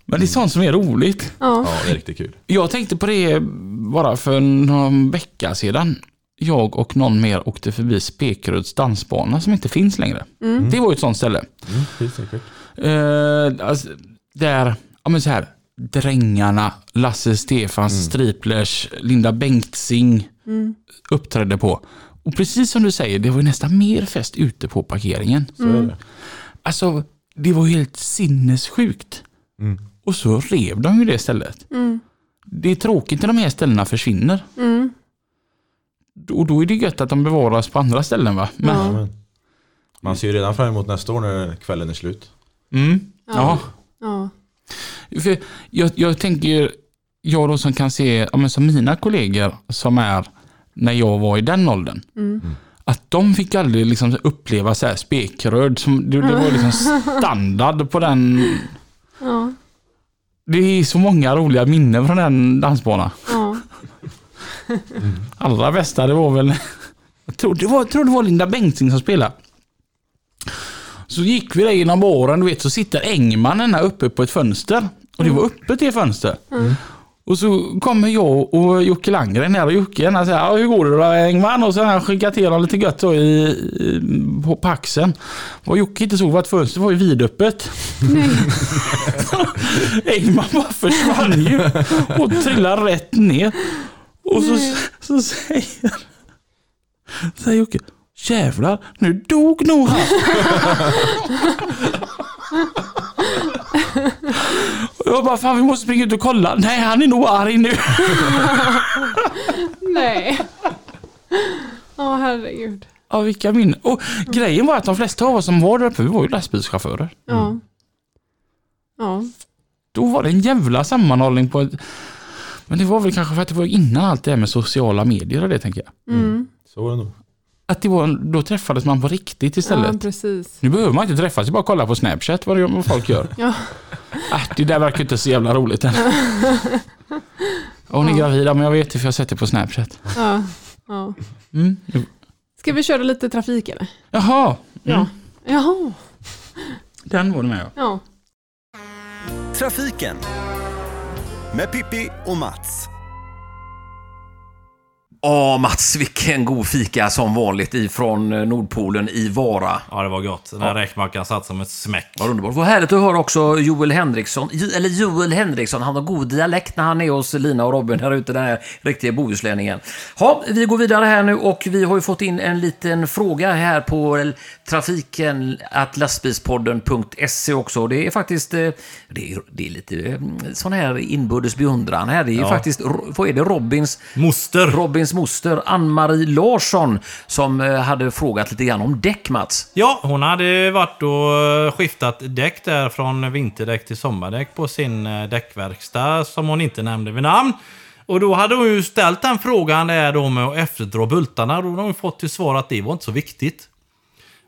Men det är sånt som är roligt. Ja. Ja, det är riktigt kul. Jag tänkte på det bara för någon vecka sedan. Jag och någon mer åkte förbi Spekeruds dansbana som inte finns längre. Mm. Det var ju ett sånt ställe. Mm, det är säkert. Eh, alltså, där, ja men så här, Drängarna, Lasse Stefans, Mm. Striplers, Linda Bengtzing Mm. uppträdde på. Och precis som du säger, det var ju nästan mer fest ute på parkeringen. Så det. Alltså, det var ju helt sinnessjukt. Mm. Och så rev de ju det stället. Mm. Det är tråkigt när de här ställena försvinner. Mm. och då är det gött att de bevaras på andra ställen va? Men, Ja. Men man ser ju redan fram emot nästa år när kvällen är slut. mm, ja. Ja. För jag, jag tänker, jag då som kan se, ja, men som mina kollegor som är när jag var i den åldern. Att de fick aldrig liksom uppleva så här spekröd. Som, det, det var liksom standard på den. Ja. Det är så många roliga minnen från den dansbanan. Ja. *laughs* Allra bästa det var väl, jag tror det var, tror det var Linda Bengtzing som spelade. Så gick vi där genom baren, du vet, så sitter Engmannen här uppe på ett fönster. Och det var öppet det fönster. Och så kommer jag och Jocke Landgren här och Jocke han säger hur går det då Engman? Och så har han skickat till honom lite gött då i, i, på paxen. Vad Jocke inte såg var att fönstret var ju vidöppet. *laughs* Engman bara försvann ju och trillade rätt ner. Och så, så säger, säger Jocke, jävlar, nu dog nog han. *laughs* Och jag bara, fan vi måste springa ut och kolla. Nej, han är nog arg nu. *laughs* Nej. Ja, herregud. Ja, vilka minnen. Och grejen var att de flesta av oss som var där uppe, vi var ju lastbilschaufförer. Ja. Ja. Då var det en jävla sammanhållning på ett... Men det var väl kanske för att det var innan allt det här med sociala medier och det tänker jag. Mm. Så var det nog. Att det var, då träffades man på riktigt Ja, istället. precis. nu behöver man inte träffas, det är bara att kolla på Snapchat vad, det, vad folk gör. Ja. *laughs* Äh, det där verkar inte så jävla roligt *laughs* än. Hon är gravid, ja, men jag vet det för jag har sett det på Snapchat. Ja. Ja. Mm. Ska vi köra lite trafik eller? Jaha, Ja. mm. Jaha. den var du med ja. Ja. Trafiken med Pippi och Mats. Ja, Mats, vilken god fika som vanligt ifrån eh, Nordpolen i Vara. Ja, det var gott. Den här räkmackan satt som ett smäck. Vad underbart. Vad härligt att höra också Joel Henriksson, eller Joel Henriksson, han har god dialekt när han är hos Lina och Robin här ute, den här riktiga bohuslänningen. Ja, vi går vidare här nu och vi har ju fått in en liten fråga här på trafiken att lastbilspodden.se också. Det är faktiskt, eh, det är, det är lite eh, sån här inbördes beundran här. Det är ju Ja. faktiskt, vad är det, Robins Moster. Robins moster Ann-Marie Larsson som eh, hade frågat lite grann om däck, Mats. Ja, hon hade varit och eh, skiftat däck där från vinterdäck till sommardäck på sin eh, däckverkstad som hon inte nämnde vid namn. Och då hade hon ju ställt den frågan där då med att efterdra bultarna. Då hade hon fått till svar att det var inte så viktigt.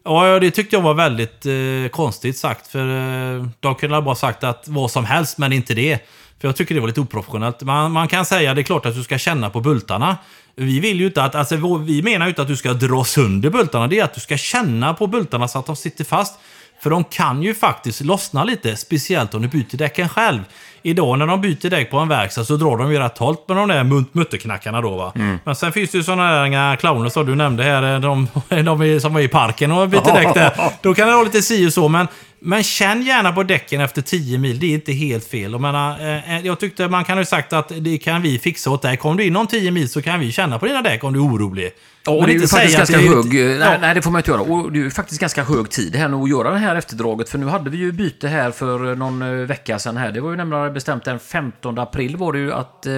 Ja, det tyckte jag var väldigt eh, konstigt sagt. För eh, de kunde bara sagt att vad som helst, men inte det. För jag tycker det var lite oprofessionellt. Man, man kan säga, det är klart att du ska känna på bultarna. Vi vill ju inte att, alltså vi menar ju inte att du ska dra sönder bultarna. Det är att du ska känna på bultarna så att de sitter fast. För de kan ju faktiskt lossna lite, speciellt om du byter däcken själv. Idag när de byter däck på en verkstad så drar de ju rätt hårt med de där mutterknackarna då va. Men sen finns det ju sådana där clowner som du nämnde här, de, *laughs* de är- som var i parken och byter däck där. *laughs* Då kan det vara lite si och så, men, men känn gärna på däcken efter 10 mil, det är inte helt fel. Jag, menar, eh, eh, jag tyckte man kan ju sagt att det kan vi fixa åt dig. Kom du in om 10 mil så kan vi känna på dina däck om du är orolig. Ja, och Men det är ju faktiskt ganska det hög... Nej, Ja. nej, det får man inte göra. Och det är ju faktiskt ganska hög tid här nu att göra det här efterdraget. För nu hade vi ju byte här för någon eh, vecka sedan här. Det var ju nämligen bestämt den 15 april var det ju att eh,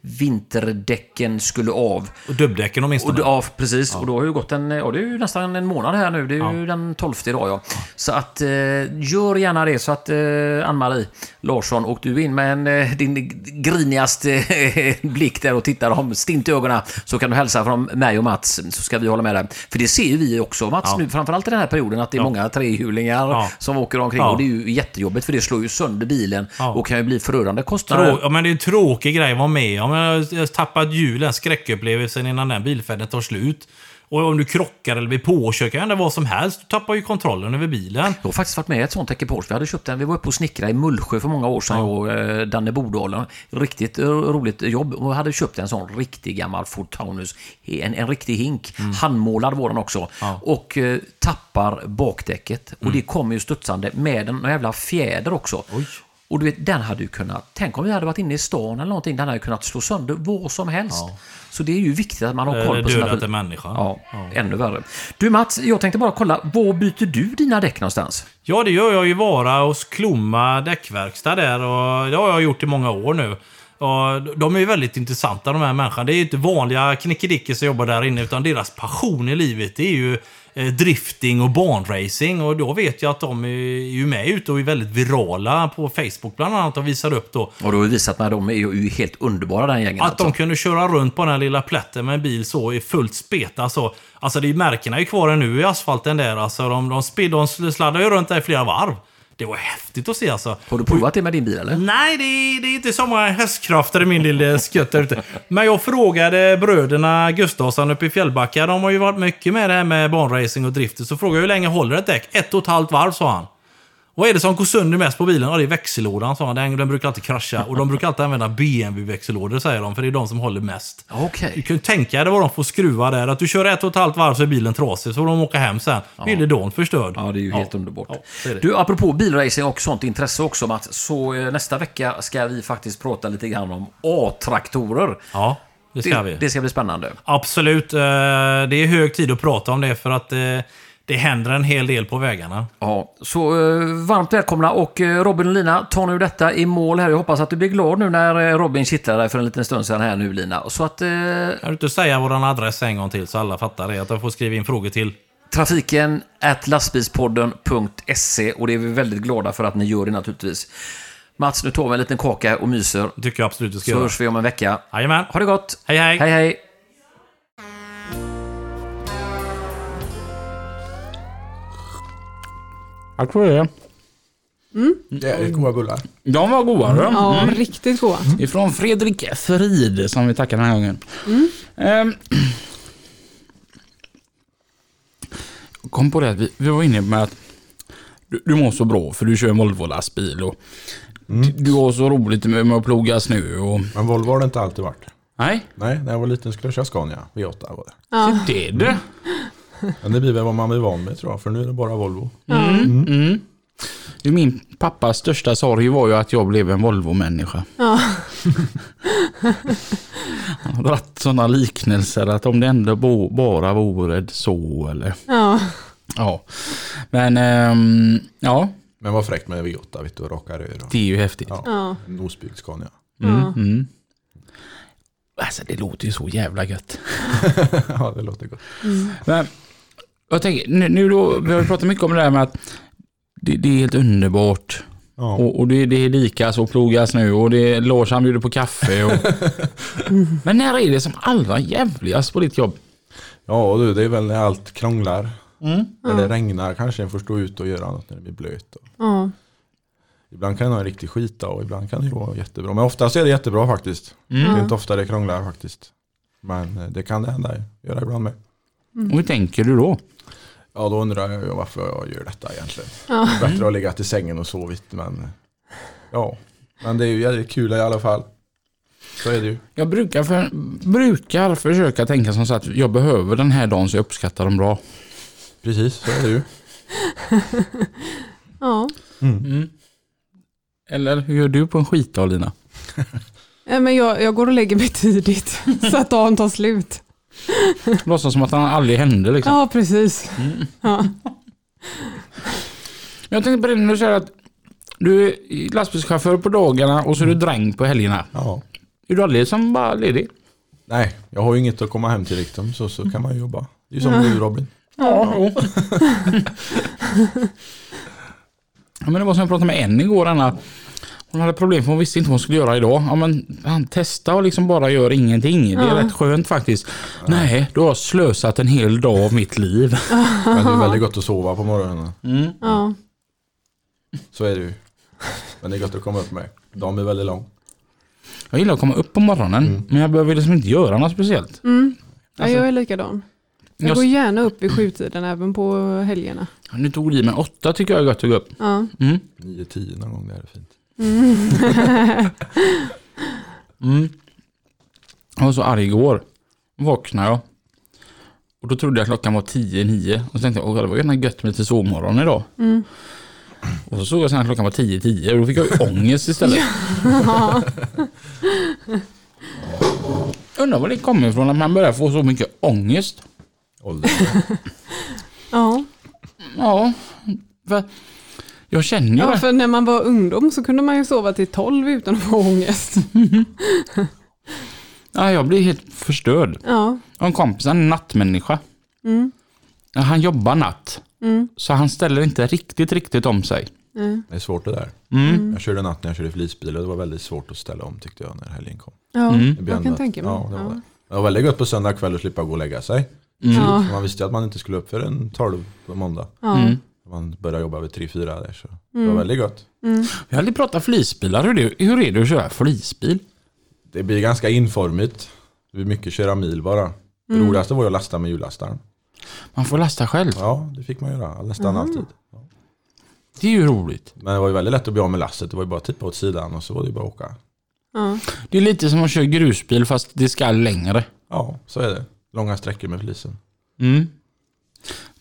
vinterdäcken skulle av. Och dubbdäcken Och, åtminstone. d- ja, precis. Och då har ju gått en... Ja, det är ju nästan en månad här nu. Det är ju Ja. den 12 idag, ja. Så att eh, gör gärna det så att eh, Ann-Marie Larsson och du in med en, eh, din grinigaste *laughs* eh, blick där och tittar om stint i ögonen så kan du hälsa från mig och Mats så ska vi hålla med dig. För det ser ju vi också Mats Ja. nu, framförallt i den här perioden att det är Ja. många trehjulingar Ja. som åker omkring och det är ju jättejobbigt för det slår ju sönder bilen och kan ju bli förödande kostnader. Trå- ja, men det är en tråkig grej att vara med om. Jag har tappat hjulen, skräckupplevelsen innan den bilfärden tar slut. Och om du krockar eller blir påkörd, kan vara vad som helst. Du tappar ju kontrollen över bilen. Jag har faktiskt varit med i ett sånt ekipage. Vi hade köpt en, vi var uppe och snickrade i Mullsjö för många år sedan, jag och eh, Danne Bodalen. Riktigt eh, roligt jobb. Och hade köpt en sån riktig gammal Ford Taunus. En, en riktig hink. Handmålad var den också. Ja. Och eh, tappar bakdäcket. Och det kommer ju studsande med en jävla fjäder också. Och du vet, den hade ju kunnat... Tänk om vi hade varit inne i stan eller någonting. Den hade kunnat slå sönder vad som helst. Så det är ju viktigt att man har koll på sina... dödat en människa. Ja, ännu värre. Du Mats, jag tänkte bara kolla. Var byter du dina däck någonstans? Ja, det gör jag ju vara hos Klomma däckverkstad där och det har jag gjort i många år nu. Ja, de är ju väldigt intressanta de här människorna. Det är ju inte vanliga knickedickor som jobbar där inne, utan deras passion i livet det är ju drifting och banracing. Och då vet jag att de är ju med ute och är väldigt virala på Facebook bland annat och visar upp då Och då har vi visat att de är ju helt underbara den gängen. att de alltså. kunde köra runt på den här lilla plätten med en bil så i fullt speta. Alltså, alltså det är märkena är ju kvar nu i asfalten där. Alltså, de, de, spid, de sladdar ju runt där i flera varv. Det var häftigt att se alltså. Har du provat det med din bil eller? Nej, det är, det är inte så många hästkrafter i min lilla skutt där ute. Men jag frågade bröderna Gustafsson uppe i Fjällbacka. De har ju varit mycket med det här med banracing och drifter. Så frågade jag hur länge håller ett däck? Ett och ett halvt varv, sa han. Vad är det som går sönder mest på bilen? Ja, det är växellådan, sa han. Den, den brukar alltid krascha. Och de brukar alltid använda BMW-växellådor, säger de. För det är de som håller mest. Okej. Du kan ju tänka dig vad de får skruva där. Att du kör ett och ett halvt varv så är bilen trasig. Så får de åka hem sen. Bilen dagen förstörd. Ja, det är ju helt underbart. Ja, det det. Du, apropå bilracing och sånt intresse också Mats, så eh, nästa vecka ska vi faktiskt prata lite grann om A-traktorer. Ja, det ska vi. Det, det ska bli spännande. Absolut. eh, Det är hög tid att prata om det för att eh, det händer en hel del på vägarna. Ja, så eh, varmt välkomna och eh, Robin och Lina, ta nu detta i mål här. Jag hoppas att du blir glad nu när eh, Robin kittlade dig för en liten stund sedan här nu Lina. Så att eh, Kan du inte säga vår adress en gång till så alla fattar det? Att de får skriva in frågor till. trafiken at lastbilspodden.se och det är vi väldigt glada för att ni gör det naturligtvis. Mats, nu tar vi en liten kaka och myser. Tycker jag absolut du ska Så göra. hörs vi om en vecka. Jajamän. Ha det gott! Hej hej. Hej hej! Jag tror det. Det är goda bullar. De var goda. du. Ja, riktigt goda. Ifrån Fredrik Frid som vi tackar den här gången. Ehm. Jag kom på det att vi, vi var inne med att du, du mår så bra för du kör en Volvo-lastbil och du, du har så roligt med, med att ploga snö och... Men Volvo har det inte alltid varit. Nej, Nej, när jag var liten skulle jag köra Scania V8 var det. Ja. det är det. Men det blir väl vad man blir van med tror jag, för nu är det bara Volvo. Mm. Det är Min pappas största sorg var ju att jag blev en Volvo-människa. Ja. *laughs* Han har dragit sådana liknelser att om det ändå bo, bara vore så eller... Ja. Ja. Men ehm, ja, Men vad fräckt med V8, vet du, raka rör och det är ju häftigt. Ja. Ja. en osbyggd Scania. Mm, Ja. mm. Alltså det låter ju så jävla gött. *laughs* ja, det låter gott. Men jag tänker, nu, då, vi har pratat mycket om det där med att det, det är helt underbart. Ja. Och, och det, det är lika så plogas nu och det är Lars han bjuder på kaffe. Och... *laughs* Men när är det som allra jävligast på ditt jobb? ja, och du, det är väl när allt krånglar. Mm. När det regnar kanske en får stå ut och göra något när det blir blöt. Och Ja. ibland kan det vara en riktig skita och ibland kan det vara jättebra. Men oftast är det jättebra faktiskt. Det är inte ofta det krånglar faktiskt. Men eh, det kan det hända göra ibland med. Och hur tänker du då? Ja, då undrar jag ju varför jag gör detta egentligen. Ja. Det är bättre att ligga till sängen och sovit, men ja. Men det är ju jävligt kul i alla fall. Så är det ju. Jag brukar, för, brukar försöka tänka som så att jag behöver den här dagen så jag uppskattar dem bra. Precis, så är det ju. Ja. Mm. Eller hur gör du på en skitdag Lina? Men jag, jag går och lägger mig tidigt *laughs* så att dagen tar slut. *laughs* Låtsas som att han aldrig hände liksom. Ja, precis. Ja. Jag tänkte på det när du säger att du är lastbilschaufför på dagarna och så är du dräng på helgerna. Ja. Är du aldrig som bara ledig? Nej, jag har ju inget att komma hem till riktigt, så, så kan man ju jobba. Det är ju som du Robin. Ja. Jo. *laughs* ja, men det var som jag pratade med en igår, Anna. Hon hade problem för hon visste inte vad hon skulle göra idag. Ja, men han testar och liksom bara gör ingenting. Det är rätt skönt faktiskt. Nej, du har slösat en hel dag av mitt liv. *laughs* Men det är väldigt gott att sova på morgonen. Ja. Så är det ju. Men det är gott att komma upp med. Dagen blir väldigt lång. Jag gillar att komma upp på morgonen, men jag behöver liksom inte göra något speciellt. Mm. Ja, Alltså- jag är likadan. Jag Jag, går gärna upp vid sjutiden även på helgerna. nu tog du i, men åtta tycker jag är gott att gå upp. Ja. Mm. 9-10 någon gång, det är fint. Mm. Jag var så arg igår. Vaknade jag. Och då trodde jag klockan var 10-9. Och så tänkte jag, åh det var gärna gött med lite sovmorgon idag. Mm. Och så såg jag sen att klockan var 10-10 och då fick jag ju *laughs* ångest istället. Undrar var det kommer ifrån att man börjar få så mycket ångest. Ålder. Ja. Ja, för Jag känner ju Ja, det. för när man var ungdom så kunde man ju sova till 12 utan att få ångest. *laughs* Ja, jag blir helt förstörd. Ja, Jag har en kompis, han är en nattmänniska. mm, Ja, Han jobbar natt. mm, Så han ställer inte riktigt, riktigt om sig. mm. Det är svårt det där. Mm. Jag körde natt när jag körde flisbil och det var väldigt svårt att ställa om tyckte jag när helgen kom. Ja, Mm. Jag kan ändå- tänka mig. Ja, det var, Ja. det. det var väldigt gott på söndag kväll att slippa gå och lägga sig. Mm. Ja. Man visste ju att man inte skulle upp för en 12 på måndag. Ja. Mm. Man började jobba vid 3-4 där så det Mm. var väldigt gott. Vi har aldrig pratat flisbilar. Hur är, det, hur är det att köra flisbil? Det blir ganska informigt. Det blir mycket köra mil bara. Det Mm. roligaste var ju att lasta med hjullastaren. Man får lasta själv. Ja, det fick man göra nästan alltid. Det är ju roligt. Men det var ju väldigt lätt att bli av med lasset. Det var ju bara att tippa åt sidan och så var det ju bara att åka. Ja. Det är lite som att köra grusbil fast det ska längre. Ja, så är det. Långa sträckor med flisen. Mm.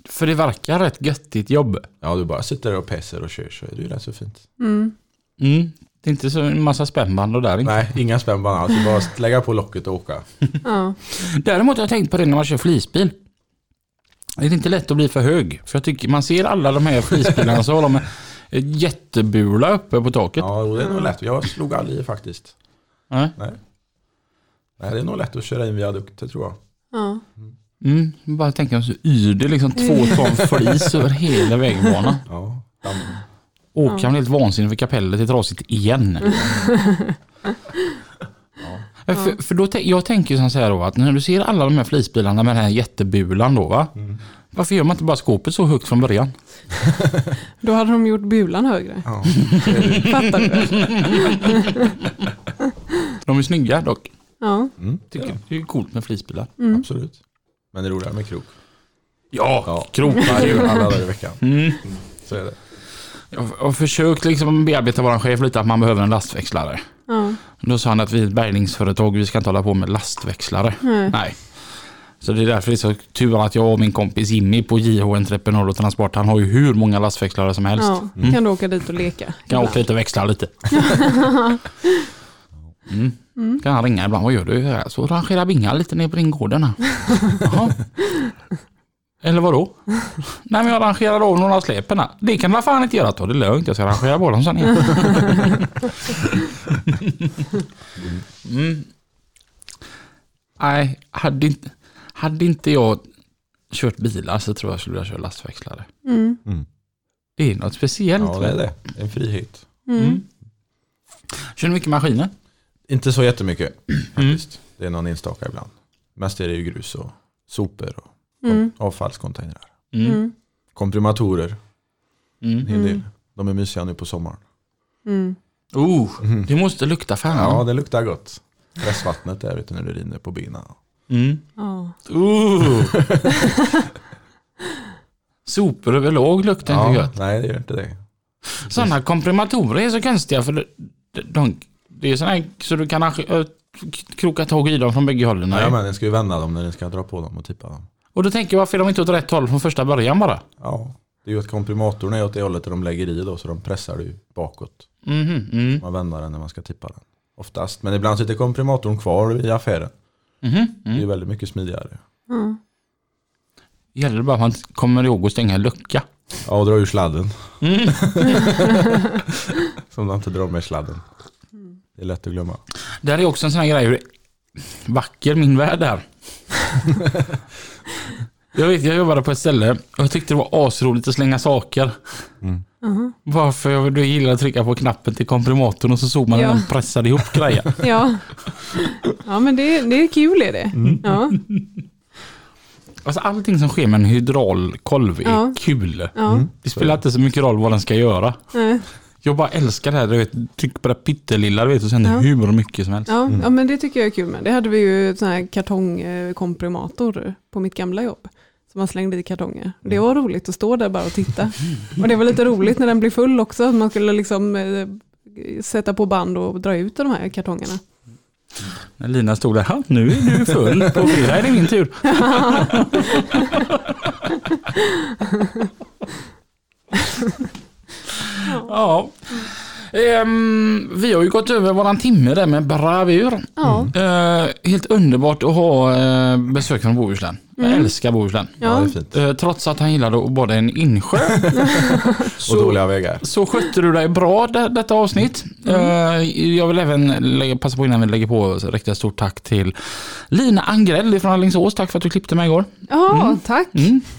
För det verkar rätt göttigt jobb. Ja, du bara sitter där och päser och kör så är det ju rätt så fint. Mm. Mm. Det är inte så en massa spännband och där inte. Nej, inga spännband alls. Det är bara lägga på locket och åka. *laughs* Ja. Däremot har jag tänkt på det när man kör flisbil. Det är inte lätt att bli för hög. För jag tycker man ser alla de här flisbilarna så har de jättebula uppe på taket. Ja, det är nog lätt. Jag slog aldrig i faktiskt. Nej. Nej. Nej, det är nog lätt att köra in viadukter tror jag. Ja. Mm. Bara tänka så yr det liksom två ton flis över hela vägbanan. *laughs* Ja, damm. Åkaren är helt vansinnig för kapellet är trasigt igen. Ja. För, för då, jag tänker ju så här då att när du ser alla de här flisbilarna med den här jättebulan då va. Varför gör man inte bara skåpet så högt från början? *laughs* Då hade de gjort bulan högre. Ja. *laughs* Fattar du? De är snygga dock. Ja. Mm, Tycker ja, Det är kul med flisbilar. absolut. Men det är roligare med krok. Ja, Ja. är ju *laughs* alla dagar i veckan. Mm. Så är det. Jag har försökt liksom bearbeta vår chef lite att man behöver en lastväxlare. Ja. Då sa han att vi är ett bärgningsföretag, vi ska inte hålla på med lastväxlare. Nej. Nej. Så det är därför det är så tur att jag och min kompis Jimmy på JH Entreprenad och Transport, han har ju hur många lastväxlare som helst. Ja. Kan du åka dit och leka? Kan ibland? åka lite och växla lite. *laughs* Mm. Kan han ringa ibland, vad gör du? Så rangerar bingar lite ner på din gården. här." Jaha. Eller vadå? Nej men jag rangerar av några släpen här. Det kan du fan inte göra, ta det lugnt. Jag ska rangera dem sen igen. Mm. Nej, hade inte, hade inte jag kört bilar så tror jag skulle jag köra lastväxlare. Mm. Det är något speciellt. Ja, det är det. En frihet. Mm. Kör du mycket maskiner? Inte så jättemycket *clears throat* faktiskt. Det är någon enstaka ibland. Mest är det ju grus och sopor och Mm. avfallscontainrar. Mm. Mm. Komprimatorer, Mm. en hel del. De är mysiga nu på sommaren. Mm. Oh, det måste lukta fan. Ja, det luktar gott. Pressvattnet där ute när det rinner på benen. Mm. Oh. *laughs* Sopor överlag luktar inte Ja, gött. nej, det gör inte det. Sådana komprimatorer är så konstiga för de, de, det är sådana här så du kan äh, kroka tag i dem från bägge hållen. Nej, men den ska ju vända dem när den ska dra på dem och tippa dem. Och då tänker jag varför är de inte åt rätt håll från första början bara? Ja, det är ju att komprimatorn är åt det hållet där de lägger i då, så de pressar ju bakåt. Mhm, mm. Man vänder den när man ska tippa den. Oftast, men ibland sitter komprimatorn kvar i affären. Mhm, Det är mm. ju väldigt mycket smidigare. Ja. Gäller det bara att man kommer ihåg att stänga en lucka. Ja, och dra ur sladden. Mm. *laughs* Som de inte drar med sladden. Det är lätt att glömma. Där är också en sån här grej hur vacker min värld är. *laughs* jag vet, jag jobbade på ett ställe och jag tyckte det var asroligt att slänga saker. Mhm. Varför jag då gillar att trycka på knappen till komprimatorn och så såg man Ja. hur de pressade ihop grejer. *laughs* Ja. ja, men det, det är kul är det. Ja. Alltså allting som sker med en hydraulkolv är Ja. kul. Ja. Det spelar inte så mycket roll vad den ska göra. Nej. Jag bara älskar det här, du vet, tryck på det pyttelilla du vet, och sen Ja. hur mycket som helst. Ja, ja, men det tycker jag är kul med. Det hade vi ju sån här kartongkomprimator på mitt gamla jobb. Som man slängde i kartonger. Det var roligt att stå där bara och titta. Och det var lite roligt när den blev full också. Att man skulle liksom eh, sätta på band och dra ut de här kartongerna. När Lina stod där, "Ha, nu är du full, på fredag är det min tur. *laughs* ja. Ehm, vi har ju gått över våran timme där med bravur. Ja, Eh, helt underbart att ha uh, besök från Bohuslän. Jag älskar Bohuslän. Ja, det är fint. Eh, Trots att han gillade att bada i en insjö. *laughs* Och dåliga vägar. Så skötte du dig bra det, detta avsnitt. Eh, Jag vill även lägga, passa på innan vi lägger på så rikta ett stort tack till Lina Angrell från Alingsås. Tack för att du klippte mig igår. Ja, tack.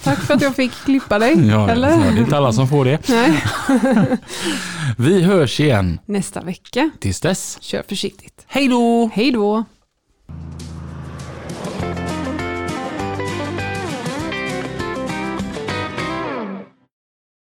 Tack för att jag fick klippa dig. *laughs* Mm. Ja, Eller? det är inte alla som får det. Nej. *laughs* Vi hörs igen Nästa vecka. tills dess. Kör försiktigt. Hej då! Hej då!